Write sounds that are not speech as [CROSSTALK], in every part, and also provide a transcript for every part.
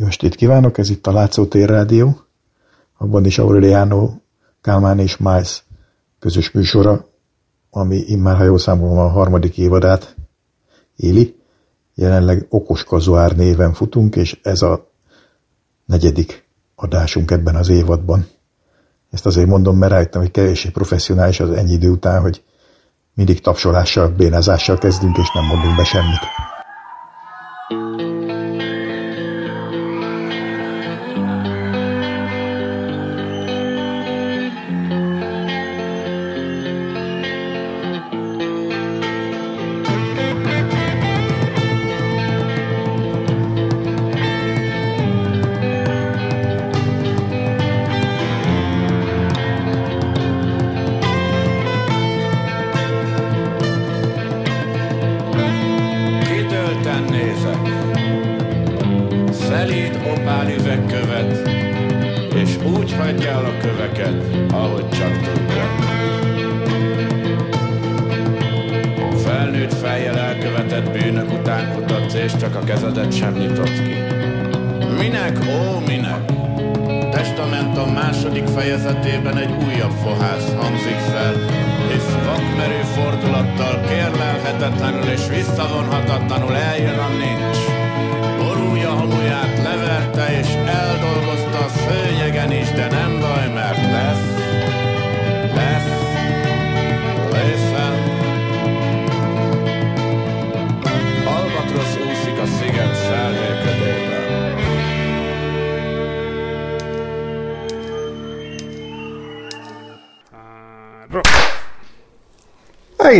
Jó estét kívánok, ez itt a Látszótér Rádió, abban is Aureliano, Kálmán és Miles közös műsora, ami immár, ha jól számolom, a harmadik évadát éli. Jelenleg Okos Kazuár néven futunk, és ez a negyedik adásunk ebben az évadban. Ezt azért mondom, mert rájöttem, hogy kevéssé professzionális az ennyi idő után, hogy mindig tapsolással, bénázással kezdünk, és nem mondunk be semmit.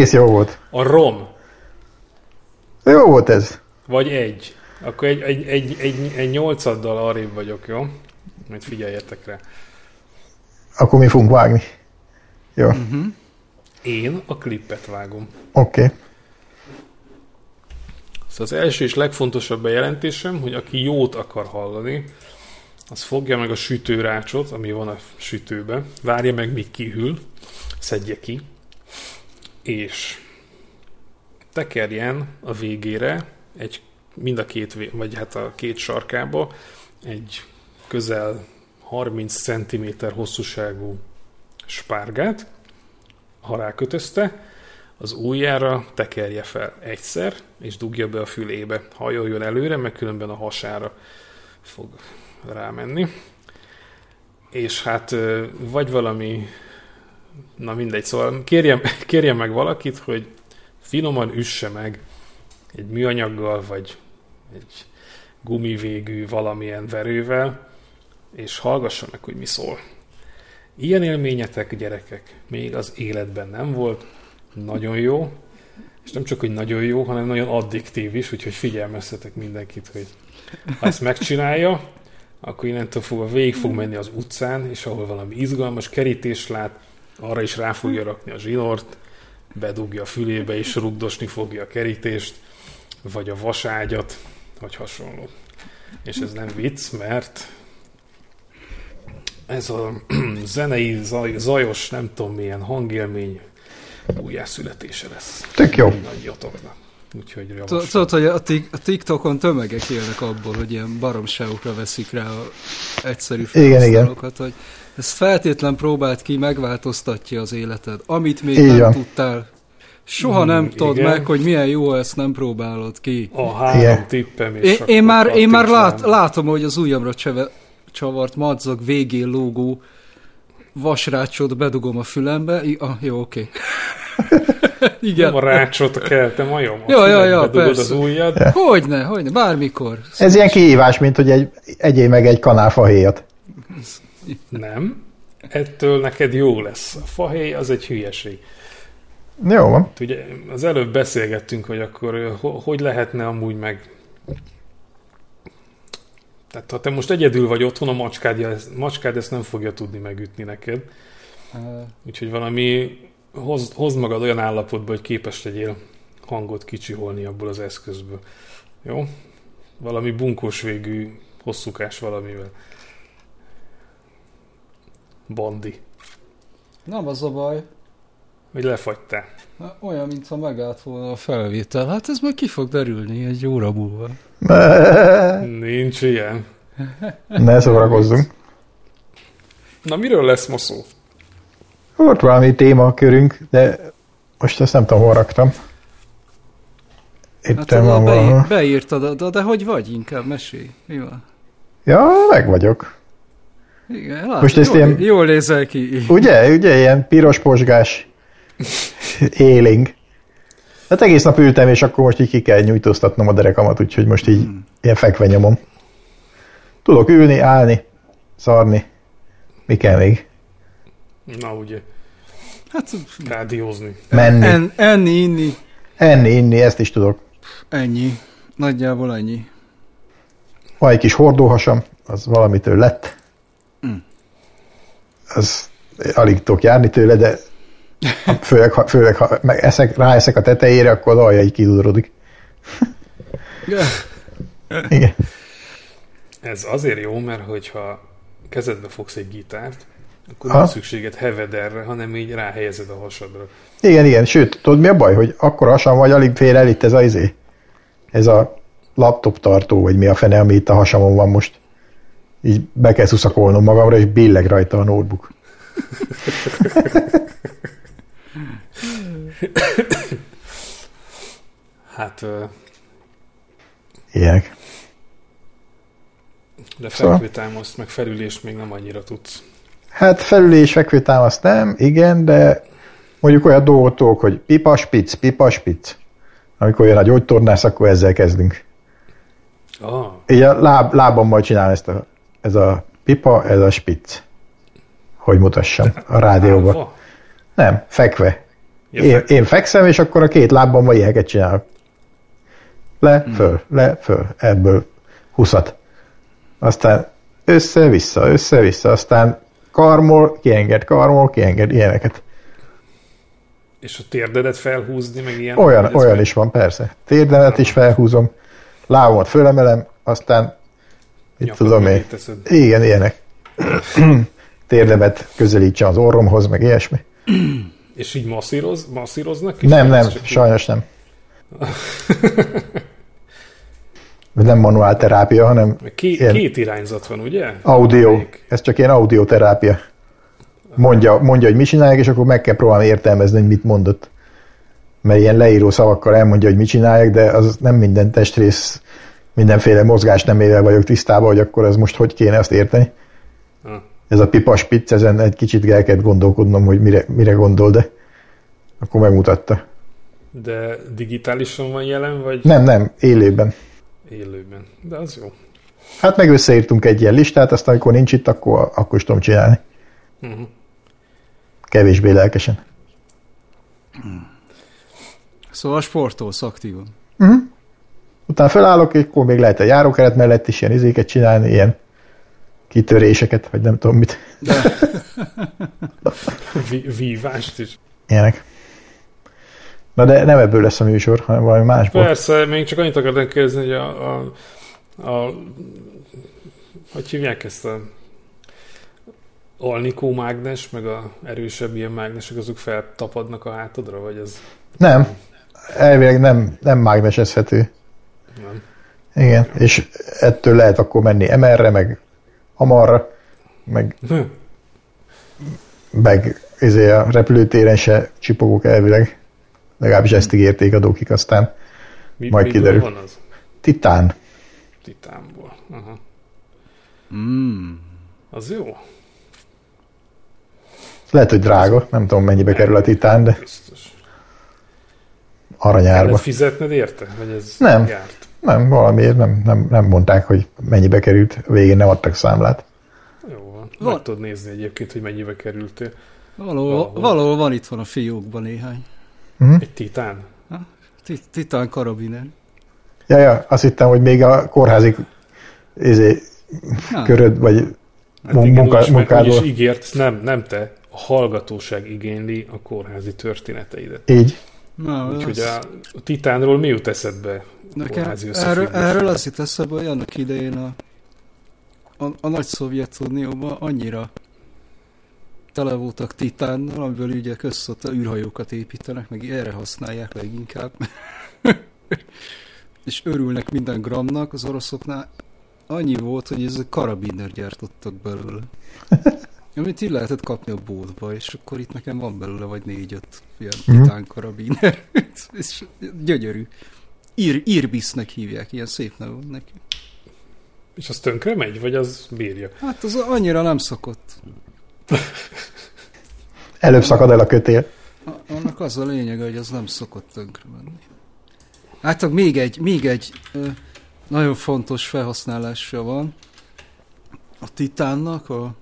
Egész jó volt. A rom, Jó volt ez. vagy egy. Akkor egy, egy, egy, egy, egy nyolcaddal arrébb vagyok, jó? Majd figyeljetek rá. Akkor mi fogunk vágni. Jó, oké. Én a klippet vágom. Okay. Szóval az első és legfontosabb bejelentésem, hogy aki jót akar hallani, az fogja meg a sütőrácsot, ami van a sütőbe, várja meg, míg kihűl, szedje ki, és tekerjen a végére egy, mind a két, vagy hát a két sarkába egy közel 30 cm hosszúságú spárgát, ha rákötözte, az ujjára tekerje fel egyszer, és dugja be a fülébe. Hajoljon előre, meg különben a hasára fog rámenni. És hát vagy valami, na mindegy, szóval kérjem, [LAUGHS] kérjem meg valakit, hogy finoman üsse meg egy műanyaggal, vagy egy gumivégű valamilyen verővel, és hallgassa meg, hogy mi szól. Ilyen élményetek, gyerekek, még az életben nem volt. Nagyon jó. És nem csak, hogy nagyon jó, hanem nagyon addiktív is, úgyhogy figyelmeztetek mindenkit, hogy ha ezt megcsinálja, akkor innentől fogva végig fog menni az utcán, és ahol valami izgalmas kerítés lát, arra is rá fogja rakni a zsinort, bedugja a fülébe, és rugdosni fogja a kerítést, vagy a vaságyat, vagy hasonló. És ez nem vicc, mert ez a [CLEARS THROAT] zenei, zaj, zajos, nem tudom milyen hangélmény újjászületése lesz. Tök jó. Mindannyiatoknak. Úgyhogy javaslom. Tudod, hogy a, tik- a TikTokon tömegek élnek abból, hogy ilyen baromságokra veszik rá a egyszerű Igen, igen. felhasználókat, hogy ezt feltétlen próbált ki, megváltoztatja az életed. Amit még Így nem van. tudtál, soha Mm, nem tudod igen. meg, hogy milyen jó, ezt nem próbálod ki. A három Igen. tippem és Én, én már, én már lát, látom, hogy az ujjamra cseve, csavart madzag végén lógó vasrácsot bedugom a fülembe. I, ah, jó, oké. [LAUGHS] Igen. Nem a rácsot kell, te majom. Ja, ja, ja, Bedugod persze. az ujjad. Hogyne, hogyne, bármikor. Ez ilyen kihívás, mint hogy egy, egyél meg egy kanál fahéjat. Nem. Ettől neked jó lesz. A fahéj az egy hülyeség. Jó van. Ugye az előbb beszélgettünk, hogy akkor hogy lehetne amúgy meg... Tehát ha te most egyedül vagy otthon, a macskád, macskád ezt nem fogja tudni megütni neked. Úgyhogy valami, hozd, hozd magad olyan állapotba, hogy képes legyél hangot kicsiholni abból az eszközből. Jó? Valami bunkós végű hosszúkás valamivel. Bandi. Nem az a baj. Hogy lefagytál. Hát Olyan, mintha megállt volna a felvétel. Hát ez majd ki fog derülni egy óra múlva. Nincs ilyen. Ne szórakozzunk. Na, miről lesz ma szó? Volt valami témakörünk, de most ezt nem tudom, hol raktam. Itt Hát van beír, beírtad, de, de hogy vagy? Inkább mesélj. Mi van? Ja, meg vagyok. Igen, lát, Most ezt jól, ilyen- jól nézel ki. Ugye, ugye, ilyen piros posgás éling. Hát egész nap ültem, és akkor most így ki kell nyújtóztatnom a derekamat, úgyhogy most így Hmm. ilyen fekve nyomom. Tudok ülni, állni, szarni. Mi kell még? Na, ugye, Hát rádiózni. Menni. en, enni, inni, Enni, inni, ezt is tudok. ennyi. Nagyjából ennyi. Van egy kis hordóhasam, az valamitől lett. Mm. Az alig tudok járni tőle, de főleg, ha, főleg ha meg eszek, ráeszek a tetejére, akkor az alja így kidudorodik. Igen. Ez azért jó, mert hogyha kezedbe fogsz egy gitárt, akkor Ha? nem szükséged hevederre, hanem így ráhelyezed a hasadra. Igen, igen, sőt, tudod mi a baj, hogy akkor hasam vagy, alig fér el itt ez a izé. Ez a laptop tartó, vagy mi a fene, ami itt a hasamon van most. Így be kell szuszakolnom magamra, és billeg rajta a notebook. Hát, ö, Ilyenek. de Szóval- fekvőtámaszt, meg felülést még nem annyira tudsz. Hát felülés, fekvőtámaszt nem, igen, de mondjuk olyan dolgot tudok, hogy pipa, spic, pipa, spic. Amikor jön a gyógytornász, akkor ezzel kezdünk. Ah, Így a láb, lábam majd csinálom ezt a, ez a pipa, ez a spic. Hogy mutassam a rádióban. állva? Nem, fekve. Ja, Én, én fekszem, és akkor a két lábammal ilyeneket csinálok. Le, föl, le, föl. Ebből húszat. Aztán össze-vissza, össze-vissza, aztán karmol, kienged, karmol, kienged, ilyeneket. És a térdedet felhúzni, meg ilyen. Olyan, olyan meg- is van, persze. Térdenet is felhúzom, lábamat fölemelem, aztán mit tudom én. Igen, ilyenek. [CLEARS THROAT] Térdemet közelítse az orromhoz, meg ilyesmi. [CLEARS THROAT] És így masszíroz, masszíroznak? is? Nem, nem, csak így- sajnos nem. [LAUGHS] Nem manuál terápia, hanem Két, Ilyen. két irányzat van, ugye? audio. Melyik? Ez csak ilyen audioterápia. Mondja, mondja, hogy mit csinálják, és akkor meg kell próbálni értelmezni, hogy mit mondott. Mert ilyen leíró szavakkal elmondja, hogy mit csinálják, de az nem minden testrész, mindenféle mozgás nemével vagyok tisztában, hogy akkor ez most hogy kéne azt érteni. Ah. Ez a pipas picc, ezen egy kicsit el kellett gondolkodnom, hogy mire, mire gondol, de akkor megmutatta. De digitálisan van jelen, vagy Nem, nem, élőben. élőben? De az jó. Hát meg összeírtunk egy ilyen listát, aztán amikor nincs itt, akkor, akkor is tudom csinálni. Uh-huh. Kevésbé lelkesen. Szóval sportolsz aktívan. Utána felállok, és akkor még lehet a járókeret mellett is ilyen izéket csinálni, ilyen kitöréseket, vagy nem tudom mit. [LAUGHS] Vi- vívást is. Ilyenek. Na de nem ebből lesz a műsor, hanem valami másból. Persze, még csak annyit akartam kérdezni, hogy a, a, a hogy hívják ezt a alnikó mágnes, meg a erősebb ilyen mágnesek, azok feltapadnak a hátadra, vagy ez Nem, elvileg nem, nem mágnesezhető. Nem? Igen, és ettől lehet akkor menni MR-re, meg amarra, meg, meg izé a repülőtéren se csipogok elvileg. Legalábbis ezt ígérték a dokik, aztán Mi, Majd miből kiderül. van az? titán. Titánból. Aha. Mm. Az jó? Lehet, hogy drága, nem tudom mennyibe kerül a titán, de Biztos. aranyárba. Kellett fizetned érte? Vagy ez Nem. járt? Nem, valamiért nem, nem, nem mondták, hogy mennyibe került, a végén nem adtak számlát. Jó van. Van. Meg tudod nézni egyébként, hogy mennyibe kerültél. Valahol, Valahol. valahol van itthon a fiókban néhány. Egy titán? Tit- Titán karabiner. Ja, ja, azt hittem, hogy még a kórházi izé, Na, köröd, vagy Hát Mun- igen, munka- meg, munkádból. úgyis ígért, nem, nem te, a hallgatóság igényli a kórházi történeteidet. így. Na, Úgyhogy az- a, titánról mi jut eszedbe? Nekem erről, erről az jut eszembe, hogy annak idején a, a, a nagy Szovjetunióban annyira tele voltak titánnal, amiből ugye között űrhajókat építenek, meg erre használják leginkább. [LAUGHS] és örülnek minden gramnak az oroszoknál. annyi volt, hogy ez karabiner gyártottak belőle. Amit így lehetett kapni a boltba, és akkor itt nekem van belőle vagy négy-öt ilyen Mhm. titán karabiner. [LAUGHS] és gyönyörű. Ir, Irbisznek hívják, ilyen szép neve van neki. És az tönkre megy, vagy az bírja? Hát az annyira nem szokott. Előbb szakad el a kötél. Annak az a lényege, hogy az nem szokott tönkre menni. Hát még egy, még egy nagyon fontos felhasználása van a titánnak, a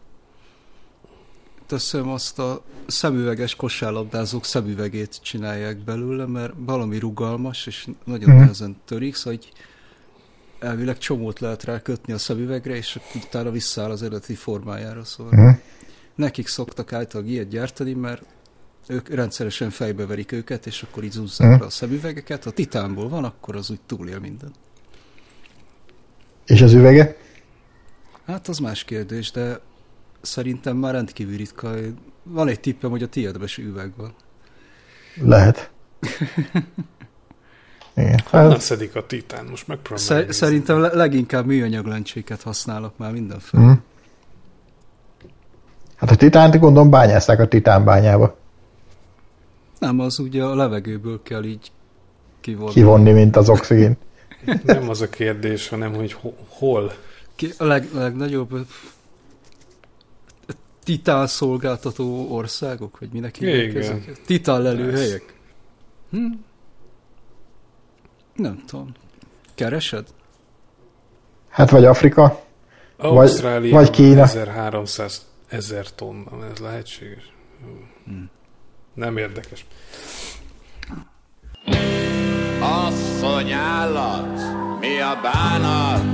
teszem azt a szemüveges kosárlabdázók szemüvegét csinálják belőle, mert valami rugalmas, és nagyon Mhm. nehezen törik, szóval így elvileg csomót lehet rá kötni a szemüvegre, és akkor utána visszaáll az eredeti formájára, szóval Mhm. nekik szoktak általában ilyet gyártani, mert ők rendszeresen fejbeverik őket, és akkor így zúzzák le a szemüvegeket. Ha titánból van, akkor az úgy túlél minden. És az üvege? Hát az más kérdés, de szerintem már rendkívül ritka. Van egy tippem, hogy a tiédben is üveg van. Lehet. [LAUGHS] Igen. Honnan Hát, szedik a titán? Most megpróbálom. Szer- szerintem le- leginkább műanyag lencséket használok már mindenféle. mhm. hát a titánt gondolom bányázták a titánbányába. Nem, az ugye a levegőből kell így kivonni. Kivonni, mint az oxigén. Nem az a kérdés, hanem hogy ho- hol. Ki, a leg, legnagyobb titán szolgáltató országok, vagy minek hívják ezeket? Titán lelőhelyek? Hm? Nem tudom. Keresed? Hát vagy Afrika, Ausztrália vagy Kína. 1300 ezer tonna, ez lehetséges? Hmm. Nem érdekes. Asszony állat, mi a bánat?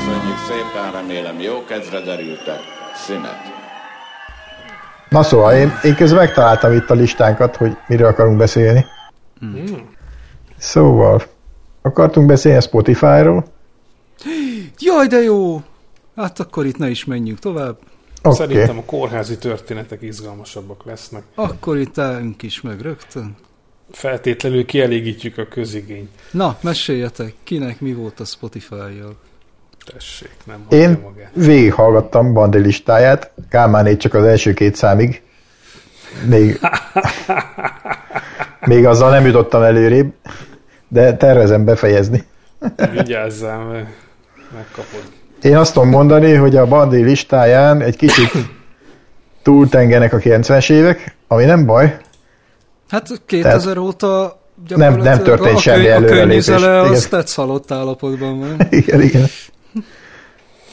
Köszönjük szépen, remélem jó kezre derültek. Szünet. Na szóval, én, én közben megtaláltam itt a listánkat, hogy miről akarunk beszélni. Szóval, akartunk beszélni a Spotify-ról. Jaj, de jó! Hát akkor itt ne is menjünk tovább. Oké, Szerintem a kórházi történetek izgalmasabbak lesznek. Akkor itt álljunk is meg rögtön. Feltétlenül kielégítjük a közigényt. Na, meséljetek, kinek mi volt a Spotify-jal? Tessék, nem Én magát. végighallgattam Bandi listáját, Kálmánét csak az első két számig. Még, [LAUGHS] még azzal nem jutottam előrébb, de tervezem befejezni. Vigyázzál, mert megkapod. Én azt tudom mondani, hogy a Bandi listáján egy kicsit túltengenek a 90-es évek, ami nem baj. Hát 2000 óta Nem- nem történt a, semmi a előrelépés. környezele Igen. az tetsz halott állapotban van. [LAUGHS] Igen, igen.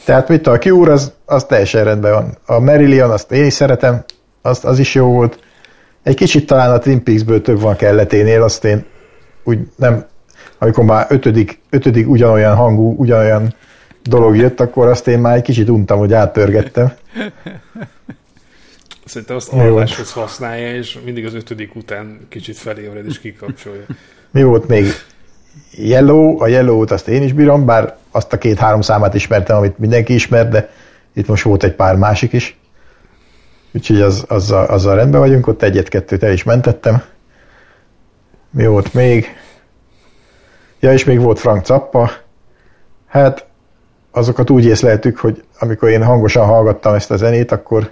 Tehát mit a Cure, az, az teljesen rendben van. A Marillion, azt én is szeretem, az, az is jó volt. Egy kicsit talán a Twin Peaks-ből több van kelleténél, azt én úgy nem, amikor már ötödik, ötödik ugyanolyan hangú, ugyanolyan dolog jött, akkor azt én már egy kicsit untam, hogy áttörgettem. [LAUGHS] Szerintem azt alváshoz használja, és mindig az ötödik után kicsit felébred és kikapcsolja. Mi volt még? Yellow, a Yellow-t azt én is bírom, bár azt a két-három számát ismertem, amit mindenki ismer, de itt most volt egy pár másik is. Úgyhogy az, azzal, azzal rendben vagyunk, ott egyet-kettőt el is mentettem. Mi volt még? Ja, és még volt Frank Zappa. Hát azokat úgy észleltük, hogy amikor én hangosan hallgattam ezt a zenét, akkor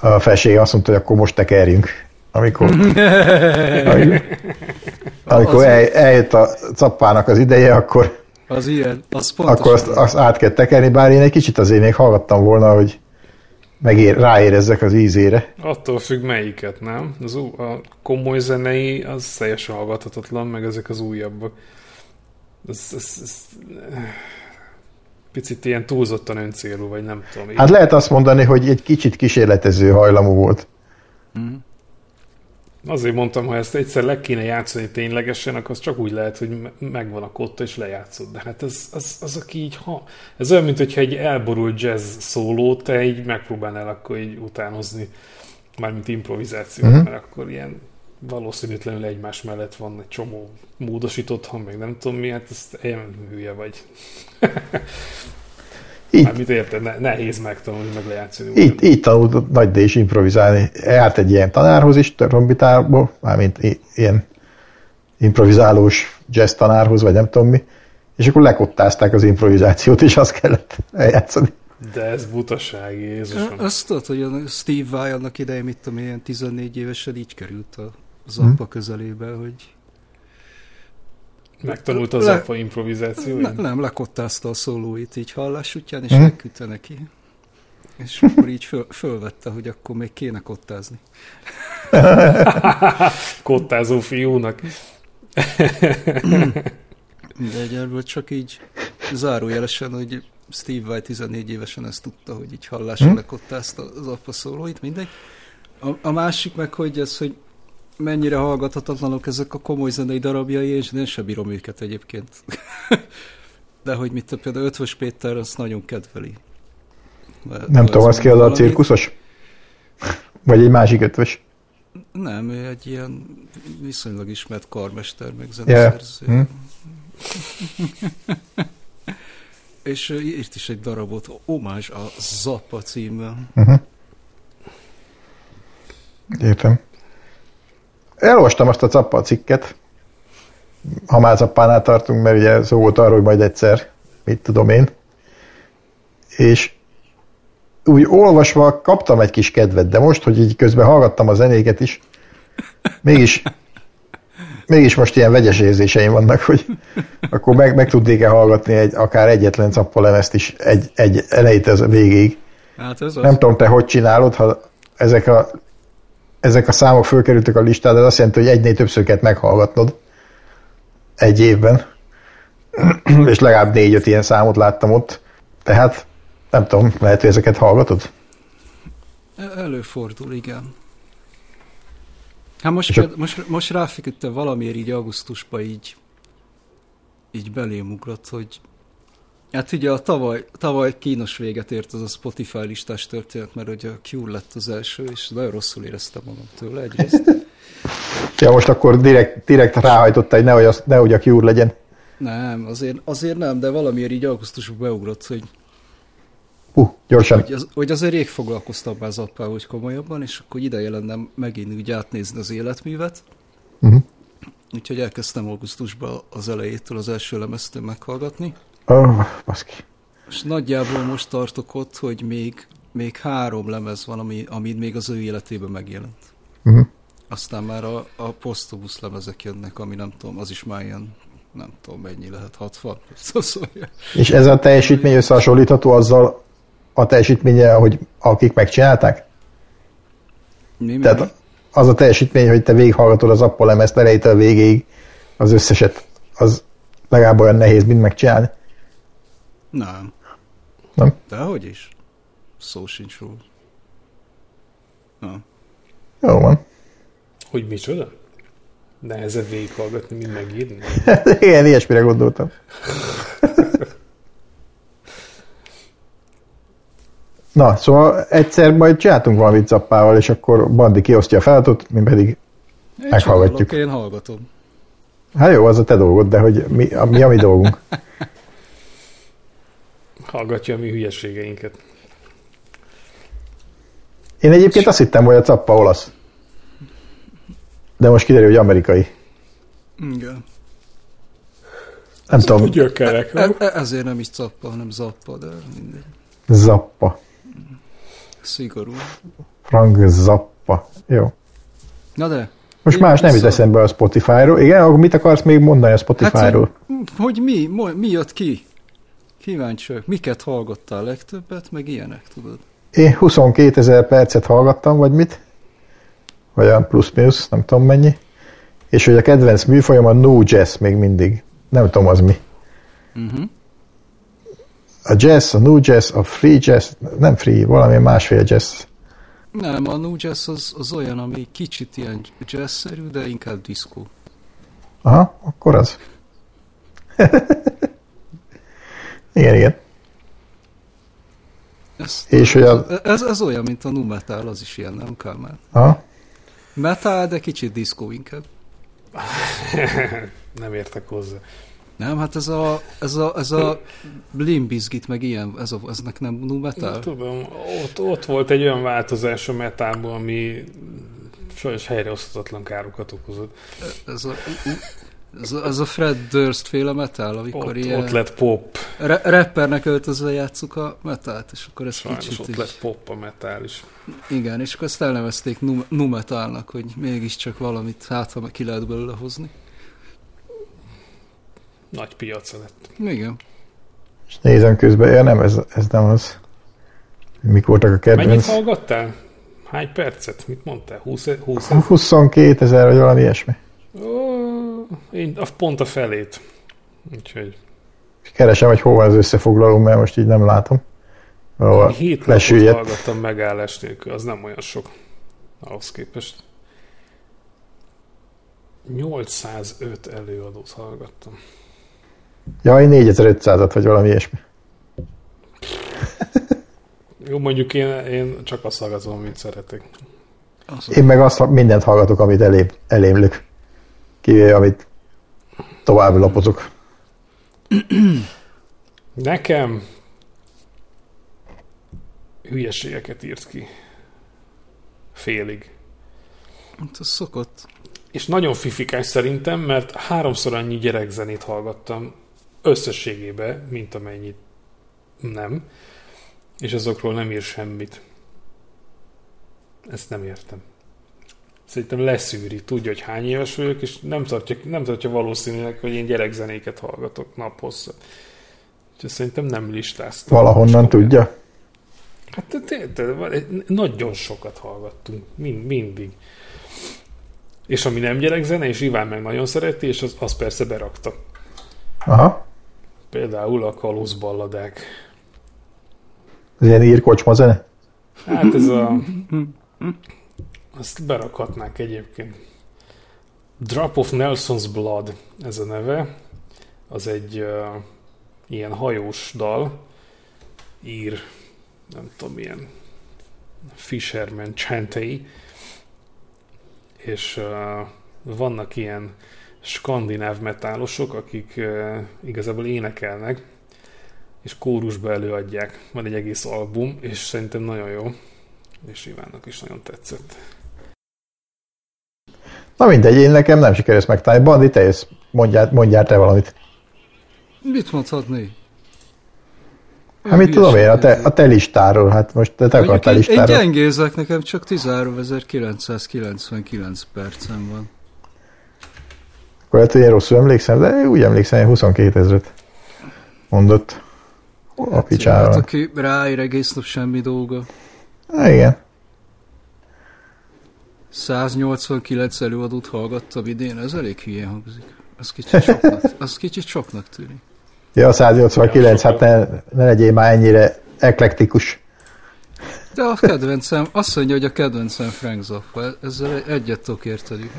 a felség azt mondta, hogy akkor most tekerjünk. Amikor, [LAUGHS] amikor, amikor el, eljött a cappának az ideje, akkor, Az ilyen, az akkor azt, azt át kell tekerni, bár én egy kicsit azért még hallgattam volna, hogy megér, ráérezzek az ízére. Attól függ melyiket, nem? Az, ú- a komoly zenei az teljesen hallgathatatlan, meg ezek az újabbak. Ez, ez, ez, picit ilyen túlzottan öncélú, vagy nem tudom. Hát lehet azt mondani, hogy egy kicsit kísérletező hajlamú volt. Azért mondtam, ha ezt egyszer le kéne játszani ténylegesen, akkor az csak úgy lehet, hogy me- megvan a kotta és lejátszod. De hát ez, az, az aki így, ha... Ez olyan, mint hogyha egy elborult jazz szólót te így megpróbálnál akkor így utánozni, mármint improvizációt, Mhm. uh-huh. mert akkor ilyen valószínűtlenül egymás mellett van egy csomó módosított hang, meg nem tudom mi, hát ezt ilyen hülye vagy. [LAUGHS] Így, Mármint érted, ne, nehéz megtanulni, meg lejátszani. így, így tanult Nagy D is improvizálni. Járt egy ilyen tanárhoz is, trombitából, mármint ilyen improvizálós jazz tanárhoz, vagy nem tudom mi, és akkor lekottázták az improvizációt, és azt kellett eljátszani. De ez butaság, Jézusom. Azt tudod, hogy a Steve Vai annak idején, mit tudom, ilyen 14 évesen így került a Zappa közelébe, hogy Megtanult az Le- apa improvizáció. ne, nem, lekottázta a szólóit így hallás útján, és Mhm. megküldte neki. És akkor így föl, fölvette, hogy akkor még kéne kottázni. [LAUGHS] Kottázó fiúnak. [LAUGHS] De ebből csak így zárójelesen, hogy Steve Vai 14 évesen ezt tudta, hogy így hallásra Hm? lekottázta az apa szólóit, mindegy. A, a másik meg, hogy ez, hogy mennyire hallgathatatlanok ezek a komoly zenei darabjai, és én sem bírom őket egyébként. [LAUGHS] De hogy mit például Ötvös Péter azt nagyon kedveli. Mert Nem tudom, az ki az a cirkuszos? Vagy egy másik ötvös? Nem, ő egy ilyen viszonylag ismert karmester, meg Yeah. zeneszerző. Hm. [LAUGHS] És ő írt is egy darabot, Omázs a Zappa címmel. Uh-huh. Értem. Elolvastam azt a Cappa cikket, ha már Cappánál tartunk, mert ugye szó volt arról, hogy majd egyszer, mit tudom én. És úgy olvasva kaptam egy kis kedvet, de most, hogy így közben hallgattam a zenéket is, mégis, mégis most ilyen vegyes érzéseim vannak, hogy akkor meg, meg tudnék-e hallgatni egy, akár egyetlen Cappa lemezt is egy, egy elejétől az végéig. Hát ez az. Nem tudom, te hogy csinálod, ha ezek a, ezek a számok fölkerültek a listára, ez azt jelenti, hogy egynél többször kellett meghallgatnod egy évben. [CLEARS THROAT] És legalább négy-öt ilyen számot láttam ott. Tehát nem tudom, lehet, hogy ezeket hallgatod? Előfordul, igen. Hát most, például- most, most ráfeküdte valamiért így augusztusban így, így belém ugrott, hogy hát ugye a tavaly, tavaly kínos véget ért az a Spotify listás történet, mert ugye a Cure lett az első, és nagyon rosszul éreztem magam tőle egyrészt. Ja, most akkor direkt, direkt ráhajtotta, hogy nehogy, az, nehogy a Cure legyen. Nem, azért, azért nem, de valamiért így augusztusban beugrott, hogy, Hú, gyorsan. hogy, az, hogy azért rég foglalkoztam már zappával, hogy komolyabban, és akkor ideje lenne megint úgy átnézni az életművet. Uh-huh. Úgyhogy elkezdtem augusztusban az elejétől az első lemeztől meghallgatni. Oh, baszki. És nagyjából most tartok ott, hogy még, még három lemez van, ami, ami még az ő életében megjelent. Uh-huh. Aztán már a, a posztobusz lemezek jönnek, ami nem tudom, az is már ilyen, nem tudom mennyi lehet, 60? [LAUGHS] Szóval, És ez a teljesítmény összehasonlítható azzal a teljesítménye, hogy akik megcsinálták? mi, mi, mi? Tehát az a teljesítmény, hogy te végighallgatod az Apple lemezt elejétől a végéig, az összeset, az legalább olyan nehéz, mint megcsinálni. Nem. Nem? De hogy is? Szó sincs róla. Na. Jó van. Hogy micsoda? Nehezebb végighallgatni, mint megírni. [LAUGHS] Igen, ilyesmire gondoltam. [LAUGHS] Na, szóval egyszer majd csináltunk valamit zappával, és akkor Bandi kiosztja a feladatot, mi pedig Én Meghallgatjuk. csinálok, Én hallgatom. Hát jó, az a te dolgod, de hogy mi a mi, a mi dolgunk. [LAUGHS] Hallgatja a mi hülyeségeinket. Én egyébként azt hittem, hogy a cappa olasz. De most kiderül, hogy amerikai. Igen. Nem tudom, Gyökerek, E- nem? e- ezért nem is cappa, hanem zappa, de mindegy. zappa. Szigorú. Frank Zappa. Jó. Na de, Most Én más nem jut eszembe a Spotify-ról. Igen, akkor mit akarsz még mondani a Spotify-ról? Hát, hogy mi, mi jött ki? Kíváncsi vagyok. Miket hallgattál legtöbbet, meg ilyenek, tudod? Én 22 ezer percet hallgattam, vagy mit? Vagy olyan plusz-minusz, nem tudom mennyi. És hogy a kedvenc műfajom a no jazz még mindig. Nem tudom az mi. Uh-huh. A jazz, a no jazz, a free jazz, nem free, valami másféle jazz. Nem, a new jazz az, az olyan, ami kicsit ilyen jazzszerű, de inkább diszkó. Aha, akkor az. [LAUGHS] igen, igen. Ez, És hogy a- ez, ez olyan, mint a nu metal, az is ilyen, nem Kálmán? Aha. Metal, de kicsit diszkó inkább. [LAUGHS] Nem értek hozzá. Nem, hát ez a, ez a, ez a Limbizgit, meg ilyen, ez a, eznek nem nu metal? Tudom, ott, ott volt egy olyan változás a metálból, ami sajnos helyreosztatlan károkat okozott. Ez a, ez a, ez a Fred Durst féle metal, amikor Ott, ilyen ott lett pop, ra- rappernek öltözve játsszuk a metált, és akkor ez sajnos kicsit ott így, lett pop a metál is. igen, és akkor ezt elnevezték nu, nu metalnak, hogy mégiscsak valamit hát, ha ki lehet belőle hozni. Nagy piaca lett. Igen. És nézem közben, ja nem, ez, ez nem az. Mik voltak a Mennyit kedvenc? hallgattál? Hány percet? Mit mondtál? 20, 20 22 ezer, vagy valami ilyesmi. Ó, én a pont a felét. Úgyhogy Keresem, hogy hol van az összefoglaló, mert most így nem látom. Ahol hét napot lesüllyedt. hallgattam megállás nélkül, az nem olyan sok ahhoz képest. 805 előadót hallgattam. Jaj, 4500-at, vagy valami ilyesmi. [LAUGHS] Jó, mondjuk én, én csak azt hallgatom, amit szeretek. Az Én meg azt mindent hallgatok, amit elém, elémlök. Kivéve, amit tovább lapozok. Nekem hülyeségeket írt ki. Félig. Hát az szokott. És nagyon fifikás szerintem, mert háromszor annyi gyerekzenét hallgattam összességében, mint amennyit nem. És azokról nem ír semmit. Ezt nem értem. Szerintem leszűri, tudja, hogy hány éves vagyok, és nem tartja, nem tartja valószínűleg, hogy én gyerekzenéket hallgatok naphosszat. Úgyhogy szerintem nem listáztam. Valahonnan tudja. Hát te, te, te, nagyon sokat hallgattunk, mind, mindig. És ami nem gyerekzene, és Iván meg nagyon szereti, és az, az persze berakta. Aha. Például a kalózballadák. Ez ilyen írkocsma zene. Hát ez a... [LAUGHS] Azt berakhatnák egyébként. Drop of Nelson's Blood, ez a neve. Az egy uh, ilyen hajós dal. Ír, nem tudom, milyen Fisherman Chantey. És uh, vannak ilyen skandináv metálosok, akik uh, igazából énekelnek, és kórusba előadják. Van egy egész album, és szerintem nagyon jó. És Ivánnak is nagyon tetszett. Na mindegy, én nekem nem sikerült megtalálni. Bandi, te jössz, mondjál, mondjál te valamit. Mit mondhatni? Hát mit tudom én, a te, a te listáról, hát most te, te akartál én, én listáról. gyengézek, nekem csak 13.999 percem van. Akkor lehet, hogy én rosszul emlékszem, de én úgy emlékszem, hogy 22 ezeret mondott a Hát picsára. aki ráír egész nap semmi dolga. Hát, igen. 189 előadót hallgattam idén, ez elég hülye hangzik. Az kicsit soknak, az kicsit soknak tűnik. Ja, a 189, hát ne, ne legyél már ennyire eklektikus. De a kedvencem, azt mondja, hogy a kedvencem Frank Zappa, ezzel egyet tudok érteni.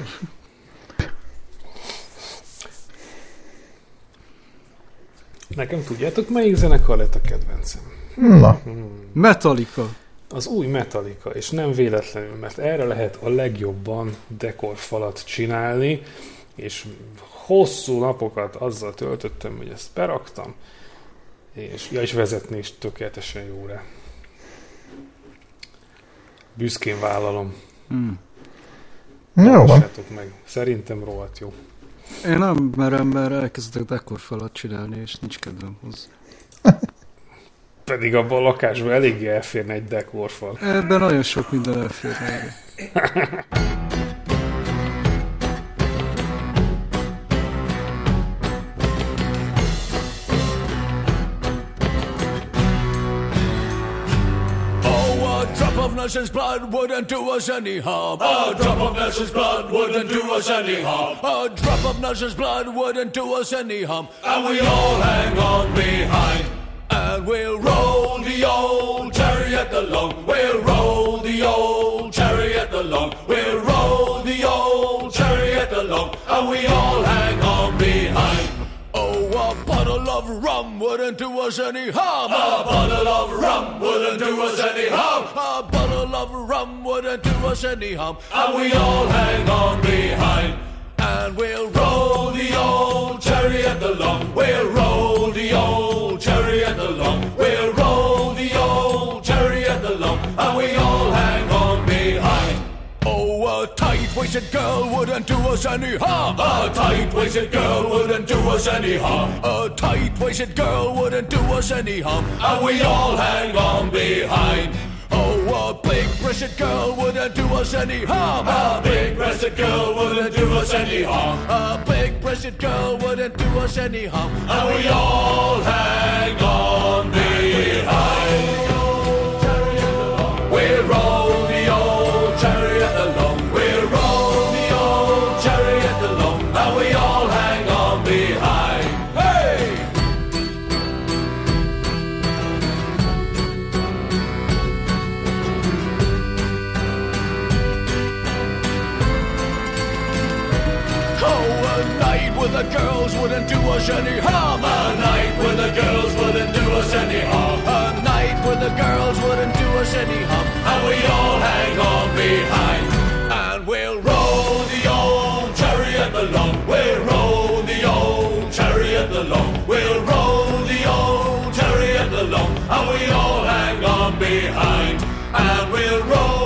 Nekem tudjátok, melyik zenekar lett a kedvencem? Na, Metallica. Az új Metallica, és nem véletlenül, mert erre lehet a legjobban dekorfalat csinálni, és hosszú napokat azzal töltöttem, hogy ezt beraktam, és, ja, és vezetni is tökéletesen jó rá. Büszkén vállalom. Hmm. jó van. Meg. Szerintem rohadt jó. Én nem merem, mert elkezdek dekorfalat csinálni, és nincs kedvem hozzá. [LAUGHS] Pedig abban a lakásban eléggé elférne egy dekorfal. Ebben nagyon sok minden elfér. erre. Oh, a drop of Nelson's blood wouldn't do us any harm. A drop of Nelson's blood wouldn't do us any harm. A drop of Nelson's blood wouldn't do us any harm. And we all hang on behind. We'll roll the old chariot along. We'll roll the old chariot along. We'll roll the old chariot along. And we all hang on behind. Oh, a bottle of rum wouldn't do us any harm. A bottle of rum wouldn't do us any harm. A bottle of rum wouldn't do us any harm. And we all hang on behind. And we'll roll the old chariot along. We'll roll the old chariot along. We'll roll the old chariot along. And we all hang on behind. Oh, a tight-waisted girl wouldn't do us any harm. A tight-waisted girl wouldn't do us any harm. A tight-waisted girl wouldn't do us any harm. And we all hang on behind. A big-breasted girl wouldn't do us any harm. A big-breasted girl wouldn't do us any harm. A big-breasted girl wouldn't do us any harm. And we all hang on behind. Behind. And we'll roll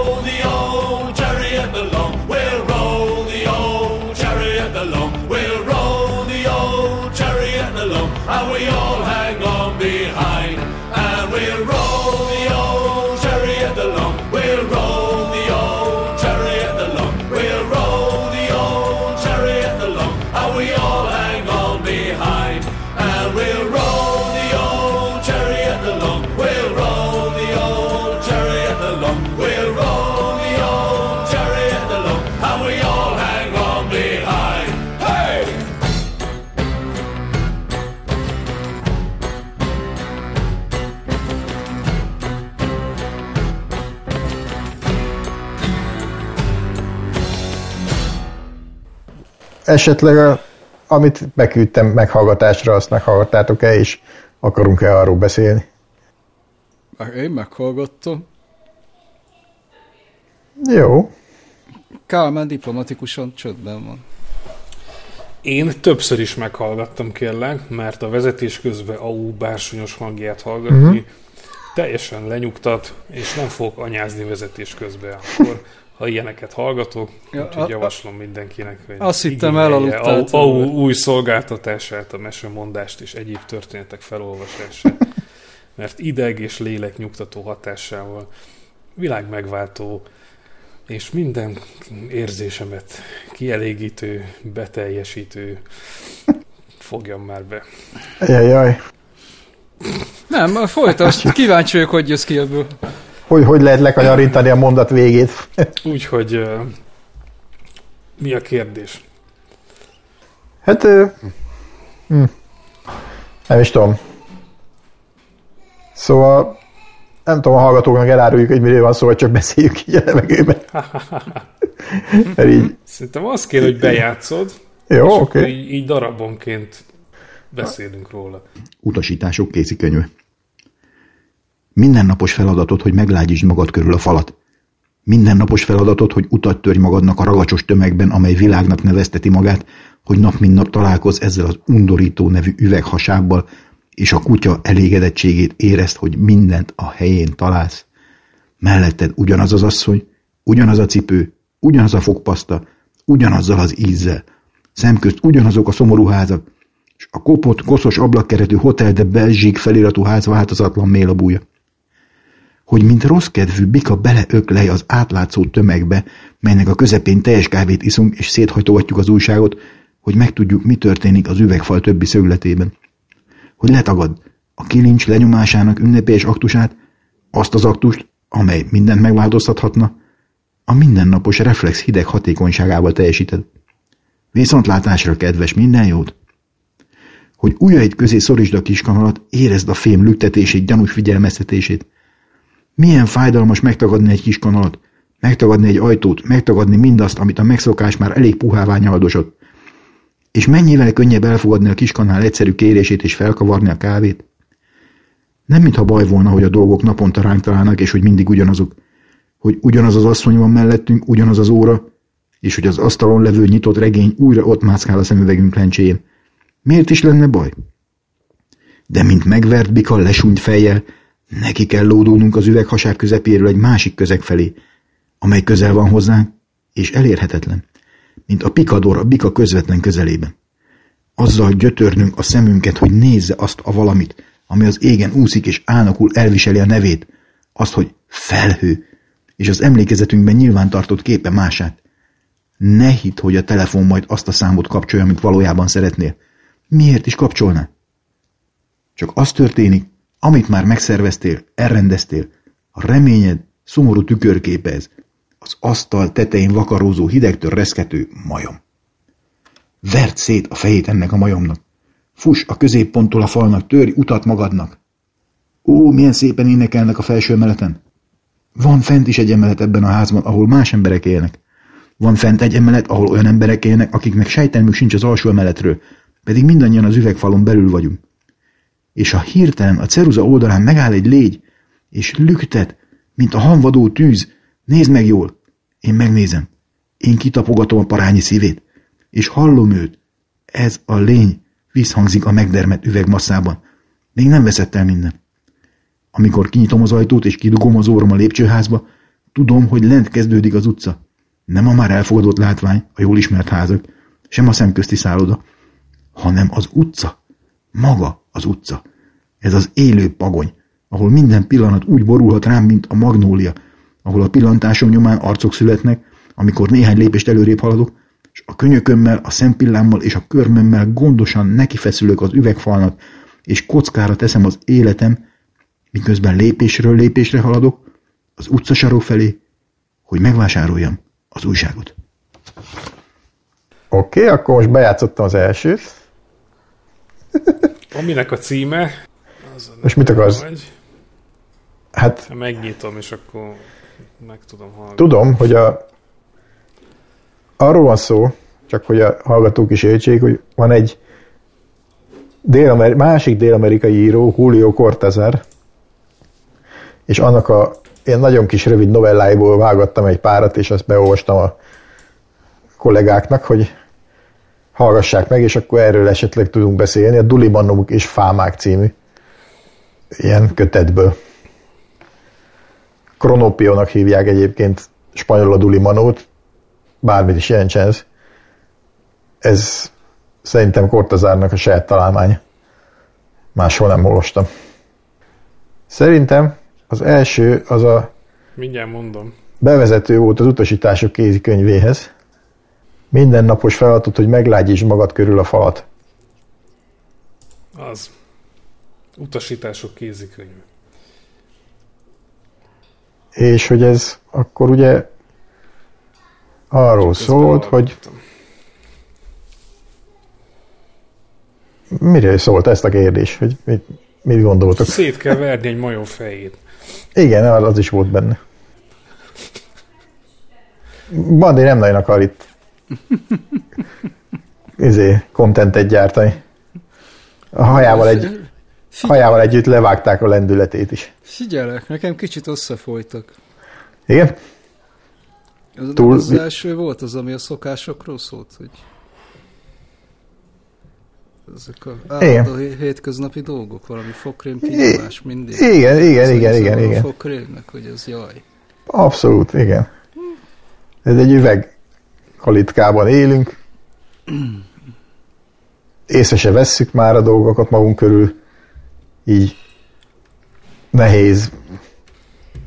Esetleg, a, amit beküldtem meghallgatásra, azt meghallgattátok-e, és akarunk-e arról beszélni? Én meghallgattam. Jó. Kálmán diplomatikusan csöndben van. Én többször is meghallgattam kérlek, mert a vezetés közben AU bársonyos hangját hallgatni uh-huh. teljesen lenyugtat, és nem fogok anyázni vezetés közben. Akkor, ha ilyeneket hallgatok, Ja, úgyhogy a- javaslom mindenkinek, hogy Azt hittem, elaludtál AU tőle. új szolgáltatását, a mesemondást és egyéb történetek felolvasását, [LAUGHS] mert ideg és lélek nyugtató hatásával világ megváltó és minden érzésemet kielégítő, beteljesítő fogjam már be. Jaj, Nem, a folytasd. Kíváncsi vagyok, hogy jössz ki ebből. Hogy, hogy lehet lekanyarítani a mondat végét? [LAUGHS] Úgyhogy uh, mi a kérdés? Hát, ö, hm, nem is tudom. Szóval, nem tudom, a hallgatóknak eláruljuk, hogy miről van szó, vagy csak beszéljük így a levegőben. [LAUGHS] Így, Szerintem az kéne, hogy bejátszod, jó, és Okay. így, így darabonként beszélünk róla. Utasítások kézikönyve. Mindennapos feladatot, hogy meglágyítsd magad körül a falat. Mindennapos feladatot, hogy utat törj magadnak a ragacsos tömegben, amely világnak nevezteti magát, hogy nap mint nap találkoz ezzel az undorító nevű üveghasábbal, és a kutya elégedettségét érezd, hogy mindent a helyén találsz. Melletted ugyanaz az asszony, ugyanaz a cipő, ugyanaz a fogpaszta, ugyanazzal az ízzel. Szemközt ugyanazok a szomorú házak, és a kopott, koszos ablakkeretű Hotel de Belgique feliratú ház változatlan mélabúja. Hogy mint rossz kedvű bika beleöklej az átlátszó tömegbe, melynek a közepén teljes kávét iszunk és széthajtogatjuk az újságot, hogy megtudjuk, mi történik az üvegfal többi szögletében. Hogy letagad a kilincs lenyomásának ünnepélyes aktusát, azt az aktust, amely mindent megváltoztathatna, a mindennapos reflex hideg hatékonyságával teljesíted. Viszontlátásra kedves minden jót! Hogy ujjaid közé szorítsd a kiskanalat, érezd a fém lüktetését, gyanús figyelmeztetését. Milyen fájdalmas megtagadni egy kiskanalat, megtagadni egy ajtót, megtagadni mindazt, amit a megszokás már elég puhává nyaldosott. És mennyivel könnyebb elfogadni a kiskanál egyszerű kérését és felkavarni a kávét? Nem mintha baj volna, hogy a dolgok naponta ránk találnak, és hogy mindig ugyanazok. Hogy ugyanaz az asszony van mellettünk, ugyanaz az óra, és hogy az asztalon levő nyitott regény újra ott mászkál a szemüvegünk lencséjén. Miért is lenne baj? De mint megvert bika lesúnyt fejjel, neki kell lódulnunk az üveghasák közepéről egy másik közeg felé, amely közel van hozzánk, és elérhetetlen, mint a pikador a bika közvetlen közelében. Azzal gyötörnünk a szemünket, hogy nézze azt a valamit, ami az égen úszik és álnokul elviseli a nevét, azt, hogy felhő, és az emlékezetünkben nyilván tartott képe mását. Ne hidd, hogy a telefon majd azt a számot kapcsolja, amit valójában szeretnél. Miért is kapcsolná? Csak az történik, amit már megszerveztél, elrendeztél, a reményed szomorú tükörképe ez, az asztal tetején vakarózó hidegtől reszkető majom. Vert szét a fejét ennek a majomnak. Fuss a középponttól a falnak, törj utat magadnak. Ó, milyen szépen énekelnek a felső emeleten. Van fent is egy emelet ebben a házban, ahol más emberek élnek. Van fent egy emelet, ahol olyan emberek élnek, akiknek sejtelmük sincs az alsó emeletről, pedig mindannyian az üvegfalon belül vagyunk. És ha hirtelen a ceruza oldalán megáll egy légy, és lüktet, mint a hanvadó tűz, nézd meg jól, én megnézem. Én kitapogatom a parányi szívét, és hallom őt. Ez a lény visszhangzik a megdermet üvegmasszában. Még nem veszett el minden. Amikor kinyitom az ajtót és kidugom az orrom a lépcsőházba, tudom, hogy lent kezdődik az utca. Nem a már elfogadott látvány, a jól ismert házak, sem a szemközti szálloda, hanem az utca. Maga az utca. Ez az élő pagony, ahol minden pillanat úgy borulhat rám, mint a magnólia, ahol a pillantásom nyomán arcok születnek, amikor néhány lépést előrébb haladok, és a könyökömmel, a szempillámmal és a körmömmel gondosan nekifeszülök az üvegfalnak, és kockára teszem az életem, miközben lépésről lépésre haladok, az utcasarok felé, hogy megvásároljam az újságot. Oké, okay, akkor most bejátszottam az elsőt. [LAUGHS] Aminek a címe... Az most mit akarsz? Vagy, hát... Megnyitom, és akkor meg tudom hallgatni. Tudom, hogy a... Arról van szó, csak hogy a hallgatók is értsék, hogy van egy dél másik dél-amerikai író, Julio Cortázar, és annak a én nagyon kis rövid novelláiból vágattam egy párat, és azt beolvastam a kollégáknak, hogy hallgassák meg, és akkor erről esetleg tudunk beszélni. A Dulibanok és Fámák című ilyen kötetből. Kronopionak hívják egyébként spanyol a Dulimanót, bármit is jelentsen ez. Ez szerintem Kortazárnak a saját találmánya. Máshol nem olvastam. Szerintem az első az a Mindjárt mondom. bevezető volt az utasítások kézikönyvéhez. Mindennapos feladat, hogy meglágyítsd magad körül a falat. Az. Utasítások kézikönyve. És hogy ez akkor ugye arról Csak szólt, hogy Mire szólt ezt a kérdés? Hogy mit, mit gondoltok? Szét kell verni egy majom fejét. Igen, az is volt benne. Bandi nem nagyon akar itt izé, contentet gyártani. A hajával, egy, hajával együtt levágták a lendületét is. Figyelek, nekem kicsit összefolytak. Igen? Az, Túl- az első volt az, ami a szokásokról szólt, hogy ezek a Igen. állandó hé- hétköznapi dolgok, valami fokrém kinyomás mindig. Igen, igen, Ez igen, az igen, a igen. Fokrémnek, hogy ez jaj. Abszolút, igen. Ez egy üveg kalitkában élünk. Észre se vesszük már a dolgokat magunk körül. Így nehéz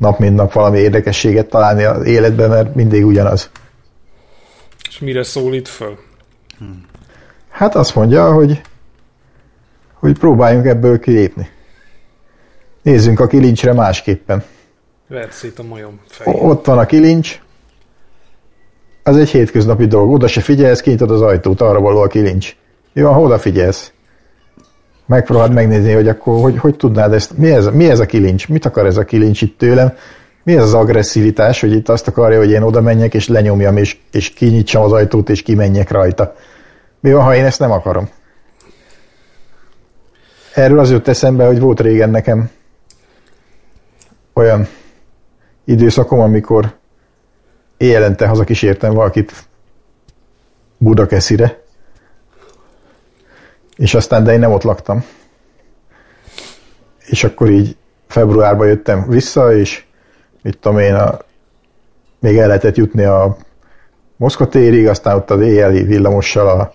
nap mint nap valami érdekességet találni az életben, mert mindig ugyanaz. És mire szólít föl? Hát azt mondja, hogy, hogy próbáljunk ebből kilépni. Nézzünk a kilincsre másképpen. Vert szét a majom fejét. Ott van a kilincs, az egy hétköznapi dolog. Oda se figyelsz, kinyitod az ajtót, arra való a kilincs. Jó, ha odafigyelsz. Megpróbáld megnézni, hogy akkor hogy, hogy tudnád ezt, mi ez, mi ez a kilincs, mit akar ez a kilincs itt tőlem, mi ez az agresszivitás, hogy itt azt akarja, hogy én oda menjek és lenyomjam, és, és kinyitsam az ajtót, és kimenjek rajta. Mi van, ha én ezt nem akarom? Erről az jött eszembe, hogy volt régen nekem olyan időszakom, amikor éjjelente hazakísértem valakit Budakeszire, és aztán, de én nem ott laktam. És akkor így februárban jöttem vissza, és mit tudom én, a, még el lehetett jutni a Moszkva térig, aztán ott az éjjeli villamossal a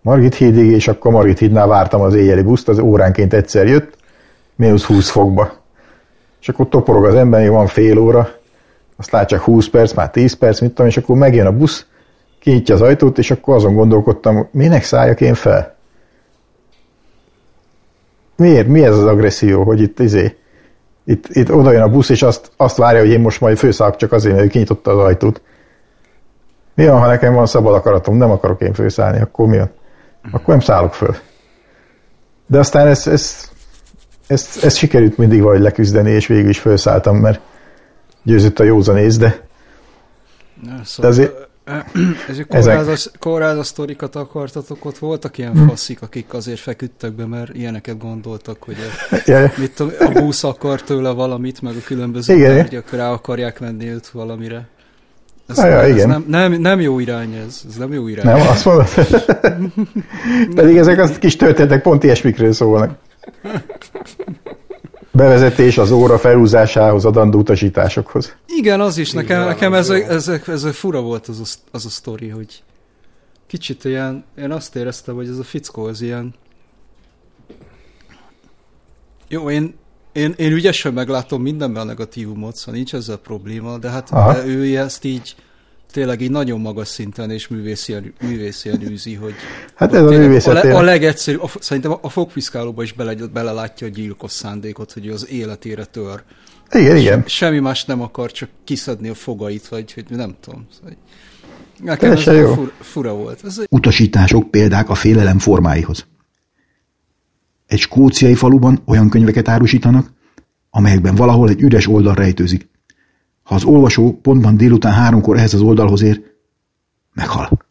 Margit hídig, és akkor Margit hídnál vártam az éjjeli buszt, az óránként egyszer jött, mínusz 20 fokba. És akkor toporog az ember, még van fél óra, azt lát csak 20 perc, már 10 perc, mit tudom, és akkor megjön a busz, kinyitja az ajtót, és akkor azon gondolkodtam, minek szálljak én fel? Miért? Mi ez az agresszió, hogy itt izé, itt, itt oda jön a busz, és azt, azt várja, hogy én most majd főszállok csak azért, mert ő kinyitotta az ajtót. Mi van, ha nekem van szabad akaratom, nem akarok én főszállni, akkor mi van? Akkor nem szállok föl. De aztán ez, ez, ez, ez sikerült mindig valahogy leküzdeni, és végül is felszálltam, mert győzött a józanész, de Na, szóval, azért- ezek ezek- kórházas, kórházas sztorikat akartatok, ott voltak ilyen Hm. faszik, akik azért feküdtek be, mert ilyeneket gondoltak, hogy a, [LAUGHS] ja, mit tudom, a busz akar tőle valamit, meg a különböző Igen, tárgyak rá akarják venni őt valamire. Ez, Ja, ja, ez igen. Nem, nem, nem jó irány ez, ez nem jó irány. nem, azt mondod. [LAUGHS] Pedig ezek az kis történetek pont ilyesmikről szólnak. [LAUGHS] Bevezetés az óra felhúzásához, adandó utasításokhoz. Igen, az is, nekem, Igen, nekem ez, ez, a, ez a fura volt az a, az a sztori, hogy kicsit ilyen, én azt éreztem, hogy ez a fickó az ilyen jó, én, én, én ügyesen meglátom mindenben a negatívumot, szóval nincs ezzel probléma, de hát Aha. de ő ezt így tényleg így nagyon magas szinten és művészien, művészien űzi, hogy Hát ez a művészet a, le, a legegyszerűbb, a, szerintem a fogpiszkálóba is bele, belelátja a gyilkos szándékot, hogy ő az életére tör. Igen, igen. Semmi más nem akar, csak kiszedni a fogait, vagy hogy nem tudom. Szóval, nekem ez jó. fura, fura volt. Ez egy- Utasítások példák a félelem formáihoz. Egy skóciai faluban olyan könyveket árusítanak, amelyekben valahol egy üres oldal rejtőzik. Ha az olvasó pontban délután háromkor ehhez az oldalhoz ér, meghal.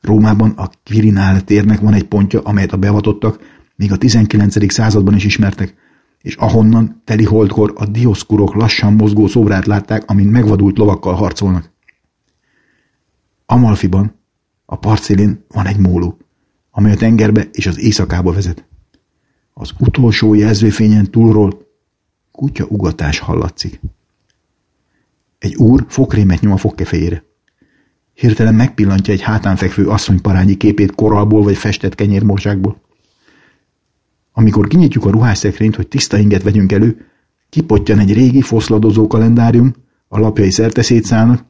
Rómában a Quirinál térnek van egy pontja, amelyet a beavatottak még a 19. században is ismertek, és ahonnan teli holdkor a dioszkurok lassan mozgó szobrát látták, amint megvadult lovakkal harcolnak. Amalfiban, a partszélén van egy móló, amely a tengerbe és az éjszakába vezet. Az utolsó jelzőfényen túlról kutya ugatás hallatszik. Egy úr fokrémet nyom a fogkefejére. Hirtelen megpillantja egy hátán fekvő asszonyparányi képét koralból vagy festett kenyérmorzsákból. Amikor kinyitjuk a ruhásszekrényt, hogy tiszta inget vegyünk elő, kipottyan egy régi foszladozó kalendárium, a lapjai szerte szétszállnak,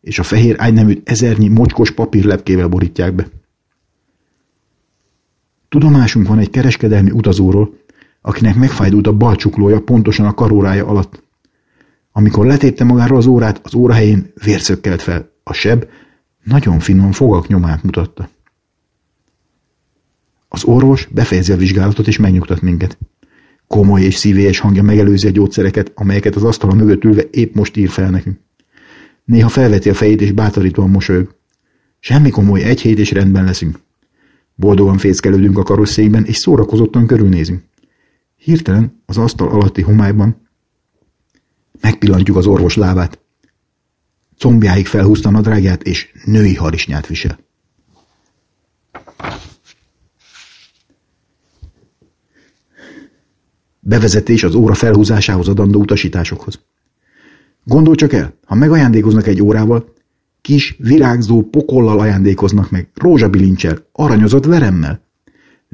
és a fehér ágyneműt ezernyi mocskos papírlepkével borítják be. Tudomásunk van egy kereskedelmi utazóról, akinek megfájdult a bal pontosan a karórája alatt. Amikor letépte magáról az órát, az óra helyén vérszökkelt fel. A seb nagyon finom fogak nyomát mutatta. Az orvos befejezi a vizsgálatot és megnyugtat minket. Komoly és szívélyes hangja megelőzi a gyógyszereket, amelyeket az asztala mögött ülve épp most ír fel nekünk. Néha felveti a fejét és bátorítóan mosolyog. Semmi komoly, egy hét és rendben leszünk. Boldogan fészkelődünk a karosszékben, és szórakozottan körülnézünk. Hirtelen az asztal alatti homályban megpillantjuk az orvos lábát. Combjáig felhúzta a nadrágját, és női harisnyát visel. Bevezetés az óra felhúzásához adandó utasításokhoz. Gondolj csak el, ha megajándékoznak egy órával, kis, virágzó pokollal ajándékoznak meg, rózsabilincsel, aranyozott veremmel.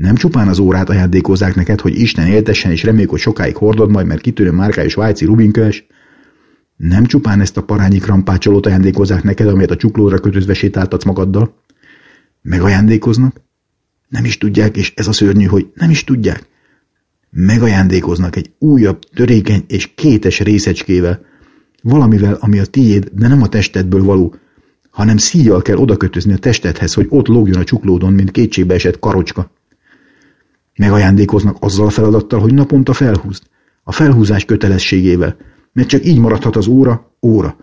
Nem csupán az órát ajándékozzák neked, hogy Isten éltessen, és reméljük, hogy sokáig hordod majd, mert kitörő márkájú svájci rubinköves. Nem csupán ezt a parányi krampácsolót ajándékozzák neked, amelyet a csuklódra kötözve sétáltatsz magaddal. Megajándékoznak? Nem is tudják, és ez a szörnyű, hogy nem is tudják. Megajándékoznak egy újabb, törékeny és kétes részecskével, valamivel, ami a tiéd, de nem a testedből való, hanem szíjjal kell odakötözni a testedhez, hogy ott lógjon a csuklódon, mint kétségbe esett karocska. Megajándékoznak azzal a feladattal, hogy naponta felhúzd, a felhúzás kötelességével, mert csak így maradhat az óra, óra.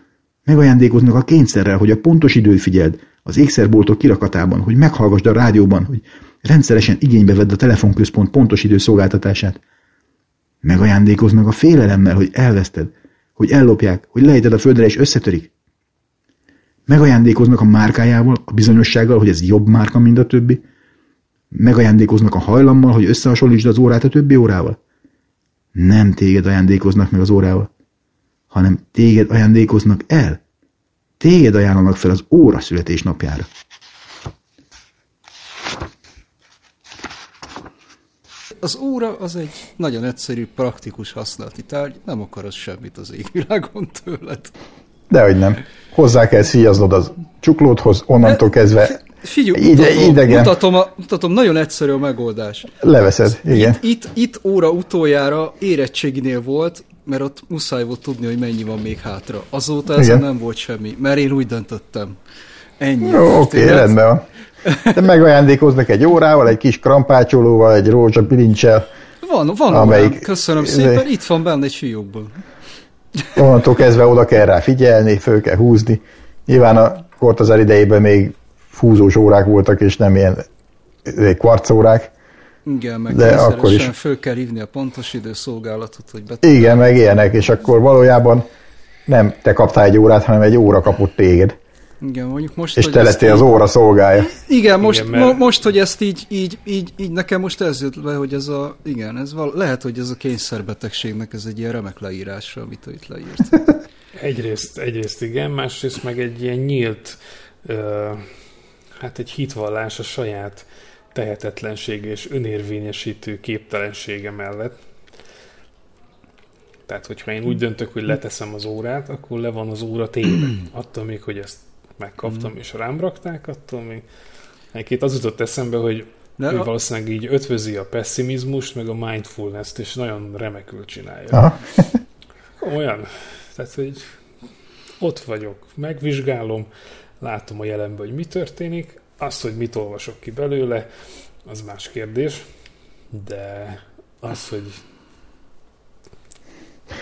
Megajándékoznak a kényszerrel, hogy a pontos időt figyeld, az ékszerboltok kirakatában, hogy meghallgasd a rádióban, hogy rendszeresen igénybe vedd a telefonközpont pontos idő szolgáltatását. Megajándékoznak a félelemmel, hogy elveszted, hogy ellopják, hogy lejted a földre és összetörik. Megajándékoznak a márkájával, a bizonyossággal, hogy ez jobb márka, mint a többi. Megajándékoznak a hajlammal, hogy összehasonlítsd az órát a többi órával. Nem téged ajándékoznak meg az órával, hanem téged ajándékoznak el. Téged ajánlanak fel az óra születésnapjára. Az óra az egy nagyon egyszerű, praktikus használati tárgy, nem akar az semmit az égvilágon tőled. Dehogy nem. Hozzá kell szíjaznod az csuklódhoz, onnantól kezdve Figyelj, Ide- mutatom, idegen. mutatom, a, mutatom, nagyon egyszerű a megoldás. leveszed. Igen. Itt, itt óra utoljára érettséginél volt, mert ott muszáj volt tudni, hogy mennyi van még hátra. Azóta ezen Igen. nem volt semmi, mert én úgy döntöttem. Ennyi. Jó, oké, történet. rendben van. De megajándékoznak egy órával, egy kis krampácsolóval, egy rózsa bilincsel, Van, van Amelyik- Amelyik, köszönöm szépen, itt van benne egy fiókban. onnantól kezdve oda kell rá figyelni, föl kell húzni. Nyilván a Kortazár idejében még fúzós órák voltak, és nem ilyen kvarcórák. Igen, meg De akkor is. föl kell hívni a pontos időszolgálatot, hogy bet... Igen, meg ilyenek, és akkor valójában nem te kaptál egy órát, hanem egy óra kapott téged. Igen, mondjuk most, És te lettél az óra szolgája. Igen, most, Igen, mert- mo- most, hogy ezt így, így, így, így, nekem most ez jött le, hogy ez a, igen, ez val- lehet, hogy ez a kényszerbetegségnek ez egy ilyen remek leírása, amit ő itt leírt. [LAUGHS] Egyrészt, egyrészt igen, másrészt meg egy ilyen nyílt, ö, hát egy hitvallás a saját tehetetlenség és önérvényesítő képtelensége mellett. Tehát, hogyha én úgy döntök, hogy leteszem az órát, akkor le van az óra téve. Attól még, hogy ezt megkaptam és rám rakták, attól még... Egyébként az jutott eszembe, hogy De ő a- valószínűleg így ötvözi a pessimizmust, meg a mindfulness-t, és nagyon remekül csinálja. Aha. Olyan. Tehát, hogy ott vagyok, megvizsgálom, látom a jelenben, hogy mi történik, azt, hogy mit olvasok ki belőle, az más kérdés, de az, hogy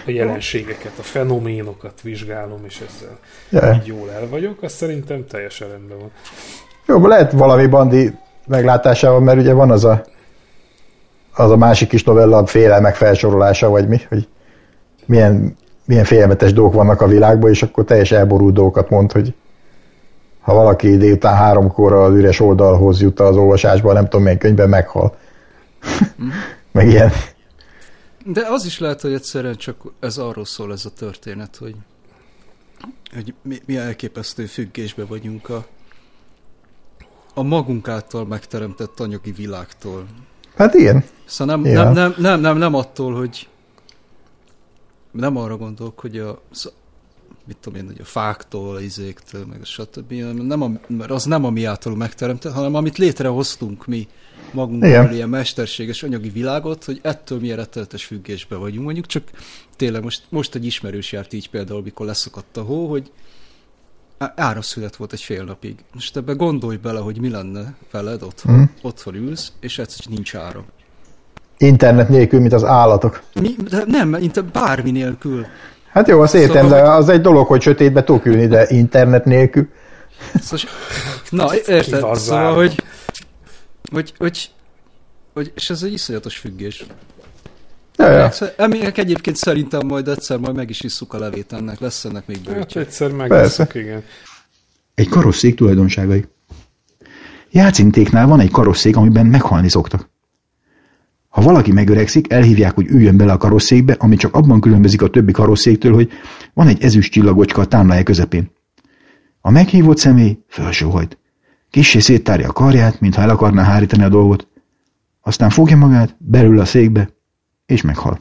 a jelenségeket, a fenoménokat vizsgálom, és ezzel Ja. így jól el vagyok, az szerintem teljesen rendben van. Jó, lehet valami bandi meglátásával, mert ugye van az a, az a másik kis novella, a félelmek felsorolása, vagy mi, hogy milyen, milyen félelmetes dolgok vannak a világban, és akkor teljes elborult dolgokat mond, hogy ha valaki délután háromkor az üres oldalhoz jut az olvasásban, nem tudom milyen könyvben, meghal. Meg ilyen. De az is lehet, hogy egyszerűen csak ez arról szól ez a történet, hogy, hogy mi, mi elképesztő függésbe vagyunk a, a magunk által megteremtett anyagi világtól. Hát ilyen. Szóval nem, Ja. nem, nem, nem, nem, nem attól, hogy nem arra gondolok, hogy a mit tudom én, hogy a fáktól, izéktől, meg a stb. Nem a, mert az nem a mi általunk megteremtett, hanem amit létrehoztunk mi magunkból Igen. ilyen mesterséges anyagi világot, hogy ettől milyen rettenetes függésbe vagyunk. Mondjuk csak tényleg most, most egy ismerős járt így például, mikor leszakadt a hó, hogy áraszület volt egy fél napig. Most ebbe gondolj bele, hogy mi lenne veled otthon, Mhm. mm. otthon ülsz, és egyszer nincs áram. Internet nélkül, mint az állatok. Mi, de nem, inte bármi nélkül. Hát jó, azt értem, Szóval, de az egy dolog, hogy sötétbe tudok ülni, de internet nélkül. Szóval, na, érted? Szóval, hogy Vagy, hogy, hogy, és ez egy iszonyatos függés. Ja, ja. Aminek egyébként szerintem majd egyszer majd meg is isszuk a levét ennek, lesz ennek még Hát bőtje. egyszer Persze. megisszuk, igen. Egy karosszék tulajdonságai. Játszintéknál van egy karosszék, amiben meghalni szoktak. Ha valaki megöregszik, elhívják, hogy üljön bele a karosszékbe, ami csak abban különbözik a többi karosszéktől, hogy van egy ezüst csillagocska a támlája közepén. A meghívott személy felsóhajt. Kissé széttárja a karját, mintha el akarná hárítani a dolgot. Aztán fogja magát, belül a székbe, és meghal.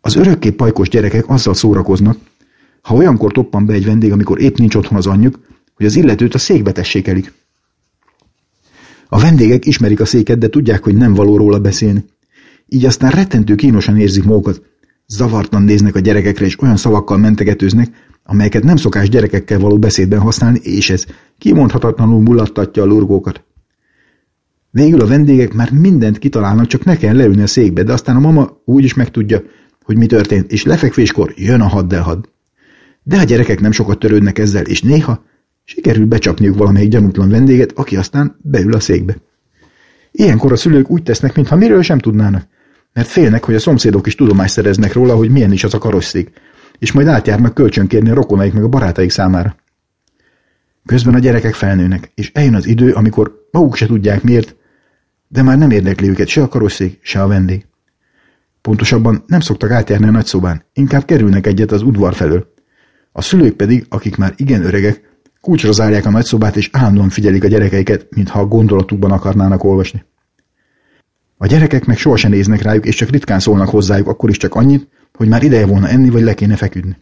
Az örökké pajkos gyerekek azzal szórakoznak, ha olyankor toppan be egy vendég, amikor épp nincs otthon az anyjuk, hogy az illetőt a székbe tessékelik. A vendégek ismerik a széket, de tudják, hogy nem való róla beszélni. Így aztán rettentő kínosan érzik magukat. Zavartan néznek a gyerekekre, és olyan szavakkal mentegetőznek, amelyeket nem szokás gyerekekkel való beszédben használni, és ez kimondhatatlanul mulattatja a lurgókat. Végül a vendégek már mindent kitalálnak, csak ne kell leülni a székbe, de aztán a mama úgy is megtudja, hogy mi történt, és lefekvéskor jön a haddelhad. De a gyerekek nem sokat törődnek ezzel, és néha sikerül becsapniuk valamelyik gyanútlan vendéget, aki aztán beül a székbe. Ilyenkor a szülők úgy tesznek, mintha miről sem tudnának, mert félnek, hogy a szomszédok is tudomást szereznek róla, hogy milyen is az a karosszék, és majd átjárnak kölcsönkérni a rokonaik meg a barátaik számára. Közben a gyerekek felnőnek, és eljön az idő, amikor maguk se tudják miért, de már nem érdekli őket se a karosszék, se a vendég. Pontosabban nem szoktak átjárni a nagyszobán, inkább kerülnek egyet az udvar felől. A szülők pedig, akik már igen öregek, kulcsra zárják a nagyszobát, és állandóan figyelik a gyerekeiket, mintha a gondolatukban akarnának olvasni. A gyerekek meg sohasem néznek rájuk, és csak ritkán szólnak hozzájuk, akkor is csak annyit, hogy már ideje volna enni, vagy le kéne feküdni.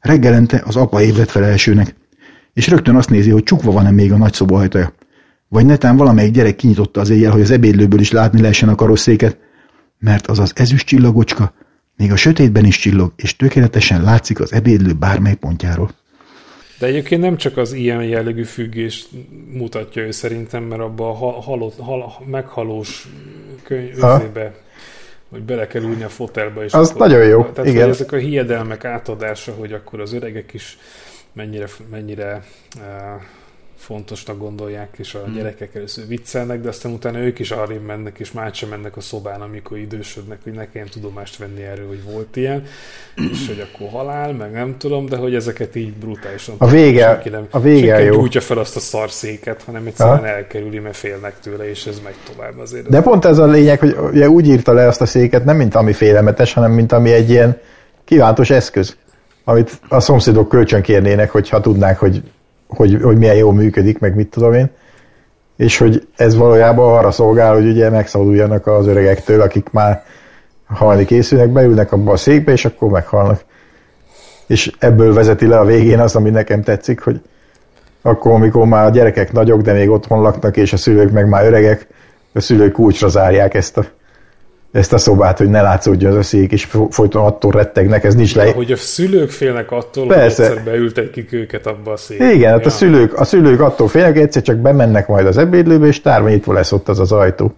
Reggelente az apa ébredt fel elsőnek, és rögtön azt nézi, hogy csukva van-e még a nagyszoba ajtaja. Vagy netán valamelyik gyerek kinyitotta az éjjel, hogy az ebédlőből is látni lehessen a karosszéket, mert az az ezüst csillagocska még a sötétben is csillog, és tökéletesen látszik az ebédlő bármely pontjáról. De egyébként nem csak az ilyen jellegű függés mutatja ő szerintem, mert abba a ha- halott, hal, meghalós könyvébe, hogy bele kell ülni a fotelbe. És Az akkor- nagyon jó, Tehát, igen. Hogy ezek a hiedelmek átadása, hogy akkor az öregek is mennyire, mennyire uh, fontosnak gondolják, és a gyerekek először viccelnek, de aztán utána ők is arra mennek, és már sem mennek a szobán, amikor idősödnek, hogy ne kelljen tudomást venni erről, hogy volt ilyen, és hogy akkor halál, meg nem tudom, de hogy ezeket így brutálisan A vége- senki nem, a vége senki jó. gyújtja fel azt a szarszéket, hanem egyszerűen elkerüli, mert félnek tőle, és ez megy tovább azért. De pont ez a lényeg, hogy ugye úgy írta le azt a széket, nem mint ami félelmetes, hanem mint ami egy ilyen kívánatos eszköz, amit a szomszédok kölcsön kérnének, hogyha tudnák, hogy, hogy, hogy milyen jól működik, meg mit tudom én. És hogy ez valójában arra szolgál, hogy ugye megszabaduljanak az öregektől, akik már halni készülnek, beülnek abba a székbe, és akkor meghalnak. És ebből vezeti le a végén az, ami nekem tetszik, hogy akkor, amikor már a gyerekek nagyok, de még otthon laknak, és a szülők meg már öregek, a szülők kulcsra zárják ezt a, ezt a szobát, hogy ne látszódjon az a szék, és fo- folyton attól rettegnek, ez nincs le. Hogy a szülők félnek attól, Persze. hogy egyszer beültetik őket abba a székbe. Igen, hát a Ja. szülők, a szülők attól félnek, egyszer csak bemennek majd az ebédlőbe, és tárva nyitva lesz ott az az ajtó.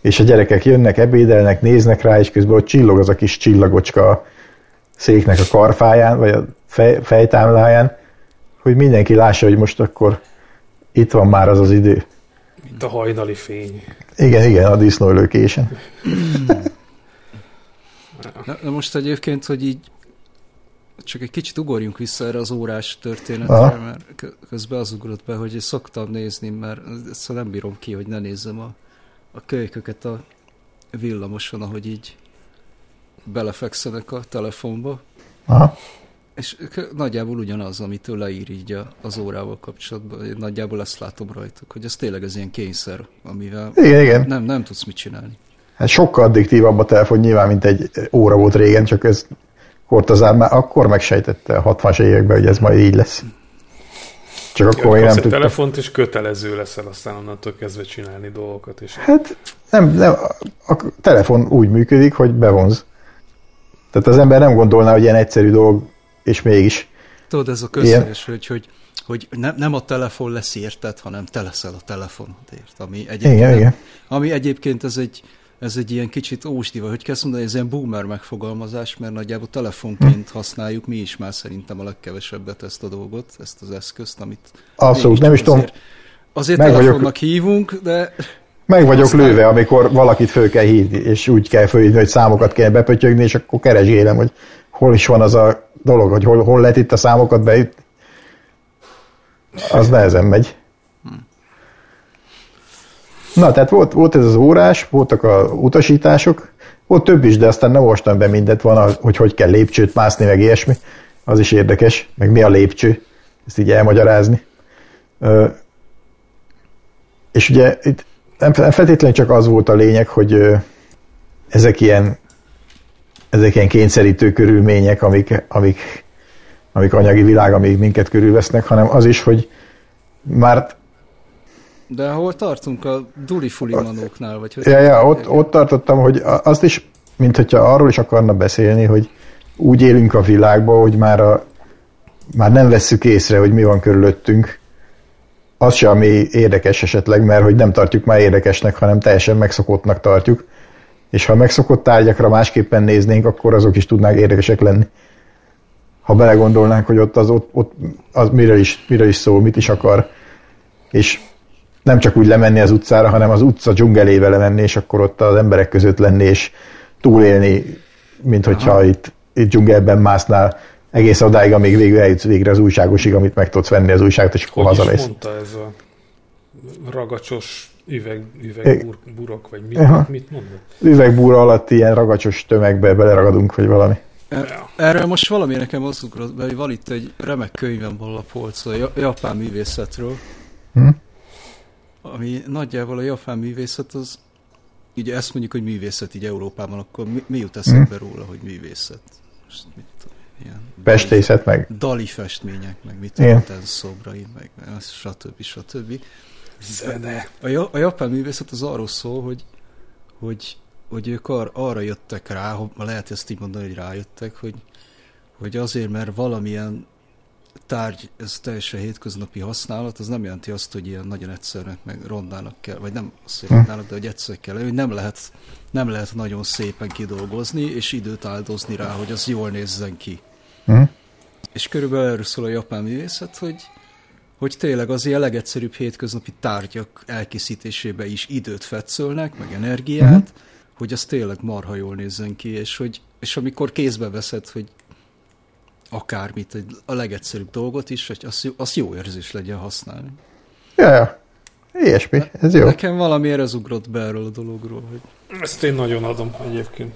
És a gyerekek jönnek, ebédelnek, néznek rá, és közben ott csillog az a kis csillagocska a széknek a karfáján, vagy a fej, fejtámláján, hogy mindenki lássa, hogy most akkor itt van már az az idő. Itt a hajnali fény. Igen, igen, a disznólőkésen. Na, na most egyébként, hogy így csak egy kicsit ugorjunk vissza erre az órás történetre, Aha. mert kö- közben az ugrott be, hogy szoktam nézni, mert ezt nem bírom ki, hogy ne nézzem a, a kölyköket a villamoson, ahogy így belefekszenek a telefonba, Aha. És nagyjából ugyanaz, amit ő leír így a, az órával kapcsolatban, én nagyjából ezt látom rajtuk, hogy ez tényleg ez ilyen kényszer, amivel Igen, igen. nem, nem tudsz mit csinálni. Hát sokkal addiktívabb a telefon nyilván, mint egy óra volt régen, csak ez Kortazár már akkor megsejtette a 60-as években, hogy ez majd így lesz. Csak akkor még Kapsz nem tudta. telefont, és kötelező leszel aztán onnantól kezdve csinálni dolgokat. És Hát nem, nem, a a telefon úgy működik, hogy bevonz. Tehát az ember nem gondolná, hogy ilyen egyszerű dolog, és mégis. Tudod, ez a közszeres, hogy, hogy, hogy nem, nem a telefon lesz érted, hanem te leszel a telefonodért. Ami egyébként, Igen, nem, igen. Ami egyébként ez egy, ez egy ilyen kicsit ósdiva, hogy kezd mondani, ez ilyen boomer megfogalmazás, mert nagyjából telefonként használjuk mi is már szerintem a legkevesebbet ezt a dolgot, ezt az eszközt, amit Abszolút, nem is tudom. azért Azért Meg vagyok- telefonnak hívunk, de Meg vagyok Aztán- lőve, amikor valakit föl kell hívni, és úgy kell fölhívni, hogy számokat kell bepötyögni, és akkor keresgélem, hogy hol is van az a dolog, hogy hol, hol lehet itt a számokat beütni. Az nehezen megy. Na, tehát volt, volt ez az órás, voltak a utasítások, volt több is, de aztán nem olvastam be mindent, van, hogy hogy kell lépcsőt mászni, meg ilyesmi. Az is érdekes, meg mi a lépcső, ezt így elmagyarázni. És ugye itt nem, feltétlenül csak az volt a lényeg, hogy ezek ilyen ezek ilyen kényszerítő körülmények, amik, amik, amik anyagi világ, amik minket körülvesznek, hanem az is, hogy már de hol tartunk a Duli Fulimanóknál, vagy hogy... Ja, ja, ott, ott tartottam, hogy azt is, mint hogyha arról is akarna beszélni, hogy úgy élünk a világban, hogy már, a, már nem vesszük észre, hogy mi van körülöttünk. Az se, ami érdekes esetleg, mert hogy nem tartjuk már érdekesnek, hanem teljesen megszokottnak tartjuk. És ha megszokott tárgyakra másképpen néznénk, akkor azok is tudnák érdekesek lenni. Ha belegondolnánk, hogy ott az, ott, ott az miről, is, miről is szól, mit is akar. És nem csak úgy lemenni az utcára, hanem az utca dzsungelébe lemenni, és akkor ott az emberek között lenni, és túlélni, mint hogyha itt, itt dzsungelben másznál egész odáig, amíg végül eljutsz végre az újságosig, amit meg tudsz venni az újságot, és akkor Hogy hazamész. mondta ez a ragacsos üveg, üvegburok, vagy mit, Aha. mit mondott? Üvegbúra alatt ilyen ragacsos tömegbe beleragadunk, vagy valami. Er- Erről most valami nekem az ugrott be, hogy van itt egy remek könyvem a polcon, japán művészetről, Hm? ami nagyjából a japán művészet az, ugye ezt mondjuk, hogy művészet így Európában, akkor mi, mi jut eszembe róla, hogy művészet? Most mit tudom, ilyen Pestészet meg. dali festmények, meg mit tudom, szobrai, meg az, stb. stb. Zene. A, a japán művészet az arról szól, hogy, hogy, hogy ők ar, arra jöttek rá, lehet ezt így mondani, hogy rájöttek, hogy, hogy azért, mert valamilyen tárgy, ez teljesen hétköznapi használat, az nem jelenti azt, hogy ilyen nagyon egyszerűnek, meg rondának kell, vagy nem azt, hogy rondának, de hogy egyszer kell, hogy nem lehet, nem lehet nagyon szépen kidolgozni, és időt áldozni rá, hogy az jól nézzen ki. Hm? És körülbelül erről szól a japán művészet, hogy, hogy tényleg az ilyen legegyszerűbb hétköznapi tárgyak elkészítésébe is időt fetszölnek, meg energiát, uh-huh. hogy az tényleg marha jól nézzen ki, és, hogy, és amikor kézbe veszed, hogy akármit, egy- a legegyszerűbb dolgot is, hogy az, jó- az jó érzés legyen használni. Ja, ja. Ilyesmi, ez jó. Nekem valamiért ez ugrott be erről a dologról. Hogy... Ezt én nagyon adom egyébként.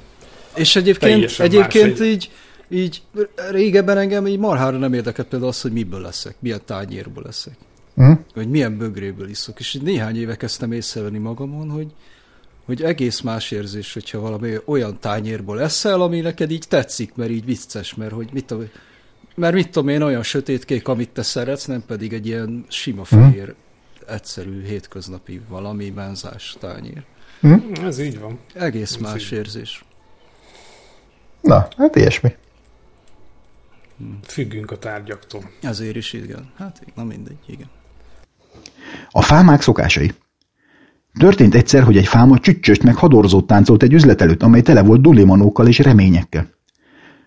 És egyébként, Teljesen egyébként más, így, így régebben engem így marhára nem érdekelt például az, hogy miből leszek, milyen tányérból leszek. Hm? vagy milyen bögréből iszok. És így néhány éve kezdtem észrevenni magamon, hogy, hogy egész más érzés, hogyha valami olyan tányérból eszel, ami neked így tetszik, mert így vicces, mert hogy mit tudom, mert mit tudom én, olyan sötétkék, amit te szeretsz, nem pedig egy ilyen sima fehér, egyszerű, hétköznapi valami benzás tányér. Ez így van. Egész más érzés. Na, hát ilyesmi. Függünk a tárgyaktól. Ezért is igen. Hát, na mindegy, igen. A fámák szokásai. Történt egyszer, hogy egy fáma csüccsöst meg hadorzót táncolt egy üzlet előtt, amely tele volt dulimanókkal és reményekkel.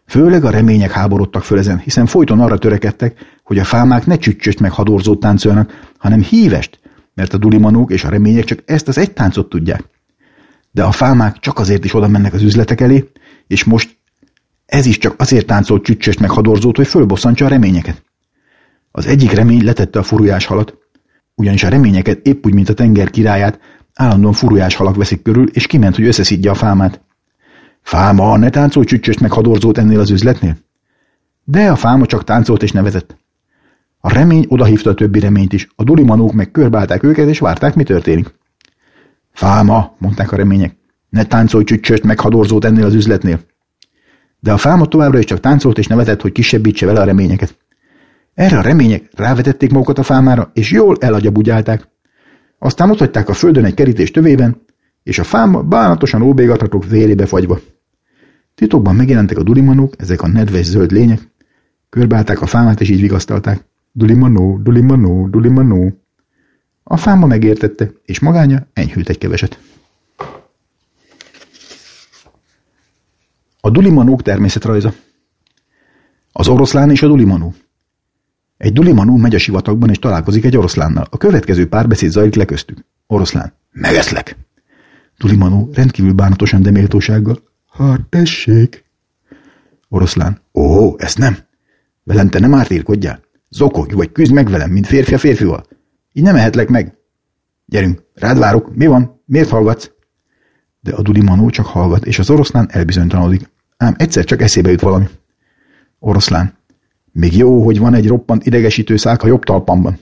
Főleg a remények háborodtak föl ezen, hiszen folyton arra törekedtek, hogy a fámák ne csüccsöst meg hadorzót táncoljanak, hanem hívest, mert a dulimanók és a remények csak ezt az egy táncot tudják. De a fámák csak azért is oda mennek az üzletek elé, és most ez is csak azért táncolt csüccsöst meg hadorzót, hogy fölbosszantsa a reményeket. Az egyik remény letette a furujás halat, ugyanis a reményeket épp úgy, mint a tenger királyát, állandóan furujás halak veszik körül, és kiment, hogy összeszidja a fámát. Fáma, ne táncolj csüccsöst meg hadorzót ennél az üzletnél? De a fáma csak táncolt és nevetett. A remény odahívta a többi reményt is, a dulimanók meg körbálták őket, és várták, mi történik. Fáma, mondták a remények, ne táncolj csüccsöst meg hadorzót ennél az üzletnél. De a fáma továbbra is csak táncolt és nevetett, hogy kisebbítse vele a reményeket. Erre a remények rávetették magukat a fámára, és jól elagyabugyálták. Aztán ott hagyták a földön egy kerítés tövében, és a fáma bánatosan óbégathatók vérébe fagyva. Titokban megjelentek a dulimanók, ezek a nedves zöld lények, körbálták a fámát, és így vigasztalták. Dulimanó, dulimanó, dulimanó. A fáma megértette, és magánya enyhült egy keveset. A dulimanók természetrajza. Az oroszlán és a dulimanó. Egy dulimanú megy a sivatagban, és találkozik egy oroszlánnal. A következő párbeszéd zajlik le köztük. Oroszlán. Megeszlek. Dulimanú rendkívül bánatosan, de méltósággal. Hát tessék. Oroszlán. Ó, ezt nem. Velem te nem ártírkodjál. Zokogj, vagy küzd meg velem, mint férfi a férfival. Így nem ehetlek meg. Gyerünk, rád várok. Mi van? Miért hallgatsz? De a Dulimanó csak hallgat, és az oroszlán elbizonytalanodik. Ám egyszer csak eszébe jut valami. Oroszlán. Még jó, hogy van egy roppant idegesítő szák a jobb talpamban.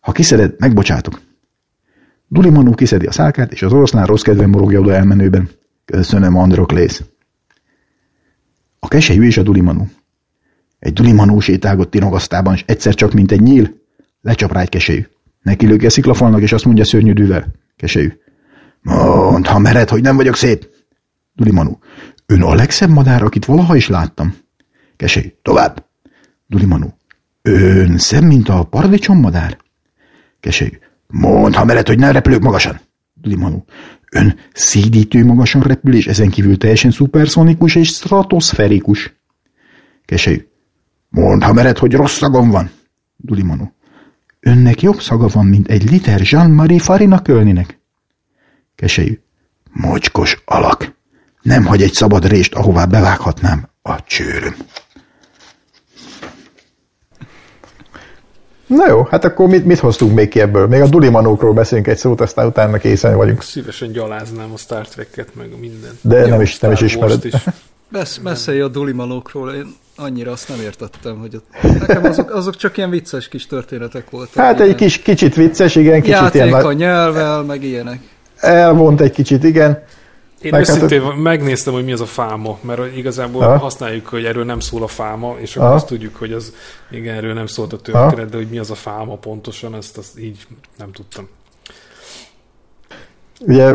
Ha kiszeded, megbocsátok. Dulimanó kiszedi a szálkát, és az oroszlán rossz kedven morogja oda elmenőben. Köszönöm, Androklész. A keselyű és a Dulimanó. Egy Dulimanó sétálgott tinogasztában, és egyszer csak, mint egy nyíl, lecsap rá egy keselyű. Neki löki a sziklafalnak, és azt mondja szörnyűdűvel. Keselyű. Mondd, ha mered, hogy nem vagyok szép. Dulimanó. Ön a legszebb madár, akit valaha is láttam. Keselyű. Tovább. Dulimanó. Ön szebb, mint a paradicsom madár? Keselyű. Mondd, ha mered, hogy nem repülök magasan. Dulimanó. Ön szédítő magasan repül, és ezen kívül teljesen szuperszonikus és stratoszferikus. Keselyű. Mondd, ha mered, hogy rossz szagom van. Dulimanó. Önnek jobb szaga van, mint egy liter Jean-Marie Farina kölninek. Keselyű. Mocskos alak. Nem hagy egy szabad rést, ahová bevághatnám a csőröm. Na jó, hát akkor mit, mit hoztunk még ki ebből? Még a Dulimanókról beszélünk egy szót, aztán utána készen vagyunk. Szívesen gyaláznám a Star Trek-et, meg mindent. De nem is, nem is ismered. Is. Besz, beszélj a dulimanókról, én annyira azt nem értettem, hogy ott, nekem azok, azok csak ilyen vicces kis történetek voltak. Hát egy kis, kicsit vicces, igen, kicsit játék ilyen a nyelvvel, meg ilyenek. elvont egy kicsit, igen. Én Meg hát- őszintén megnéztem, hogy mi az a fáma, mert igazából Aha. használjuk, hogy erről nem szól a fáma, és akkor Aha. azt tudjuk, hogy az, igen, erről nem szólt a történet, de hogy mi az a fáma pontosan, ezt azt így nem tudtam. Ugye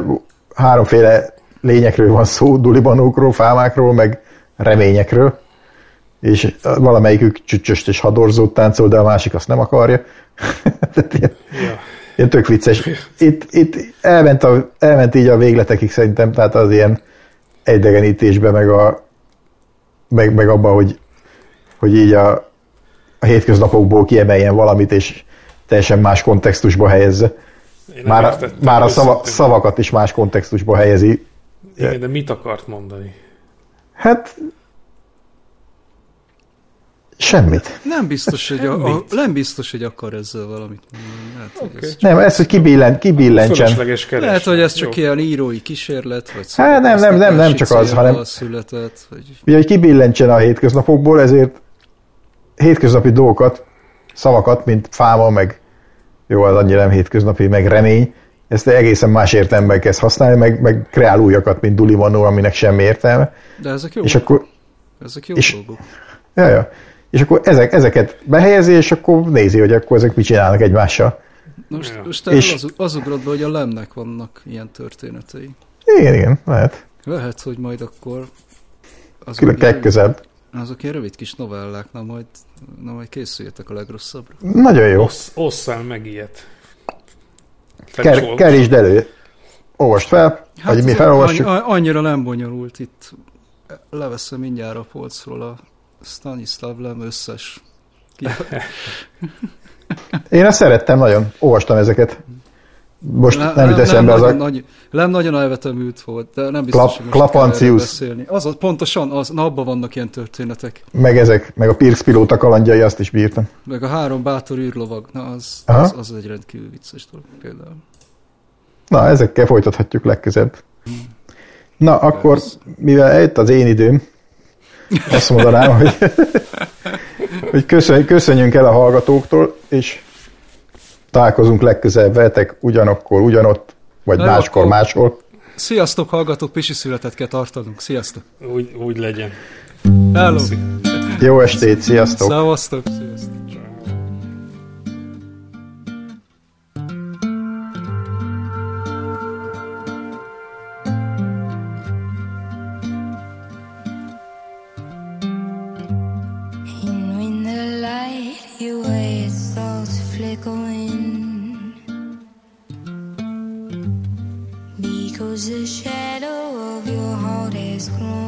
háromféle lényekről van szó, dulibanókról, fámákról, meg reményekről, és valamelyikük csücsöst és hadorzót táncol, de a másik azt nem akarja. [LAUGHS] Tehát ilyen, Ja. Ilyen tök vicces. Itt, itt elment, a, elment így a végletekig szerintem, tehát az ilyen egydegenítésbe, meg, a, meg, meg abba, hogy, hogy így a, a hétköznapokból kiemeljen valamit, és teljesen más kontextusba helyezze. Már, értettem már a szava, szavakat is más kontextusba helyezi. Igen, de mit akart mondani? Hát semmit. Nem biztos, hogy, a, a, nem biztos, hogy akar ezzel valamit mondani. Hogy, Oké. ez, Nem, ez, hogy kibillent, kibillentsen. Lehet, hogy ez Jó. csak ilyen írói kísérlet, vagy Hát nem, nem, nem, nem csak az, hanem- született, vagy Ugye, hogy kibillentsen a hétköznapokból, ezért hétköznapi dolgokat, szavakat, mint fáma, meg jó, az annyira nem hétköznapi, meg remény, ezt egészen más értelemben kezd használni, meg, meg kreál újakat, mint Dulimanó, aminek semmi értelme. de ezek jó, És akkor, ezek jó és- dolgok. ja, ja. És akkor ezek, ezeket behelyezi, és akkor nézi, hogy akkor ezek mit csinálnak egymással. Most, Ja. most És- az, az ugrott be, hogy a lemnek vannak ilyen történetei. Igen, igen, lehet. Lehet, hogy majd akkor azok, Külön ilyen, közelebb. azok ilyen rövid kis novellák, na majd, na majd készüljetek a legrosszabbra. Nagyon jó. Ossz, osszál meg ilyet. Ker, olvasd. kerítsd elő. Olvast fel, hát vagy mi felolvassuk. annyi- annyira nem bonyolult itt. Leveszem mindjárt a polcról a Stanislav Lem összes [LAUGHS] Én ezt szerettem nagyon, olvastam ezeket. Most Le- nem jut eszembe az nagyon, a... nagy, Lem nagyon elvetemült volt, de nem biztos, kell Klapancius. beszélni. Az, az, pontosan, az, na abban vannak ilyen történetek. Meg ezek, meg a Pirx pilóta kalandjai, azt is bírtam. Meg a három bátor űrlovag, na az, Aha. az, az egy rendkívül vicces dolog például. Na, ezekkel folytathatjuk legközebb. Na, akkor, mivel eljött az én időm, azt mondanám, hogy, [LAUGHS] hogy köszönj, köszönjünk el a hallgatóktól, és találkozunk legközelebb veletek ugyanakkor, ugyanott, vagy Na jó, máskor, akkor- máshol. Sziasztok, hallgatók, pisi születet kell tartanunk. Sziasztok! Úgy, úgy legyen. Hello! Jó estét, sziasztok! Szevasztok! The shadow of your heart has grown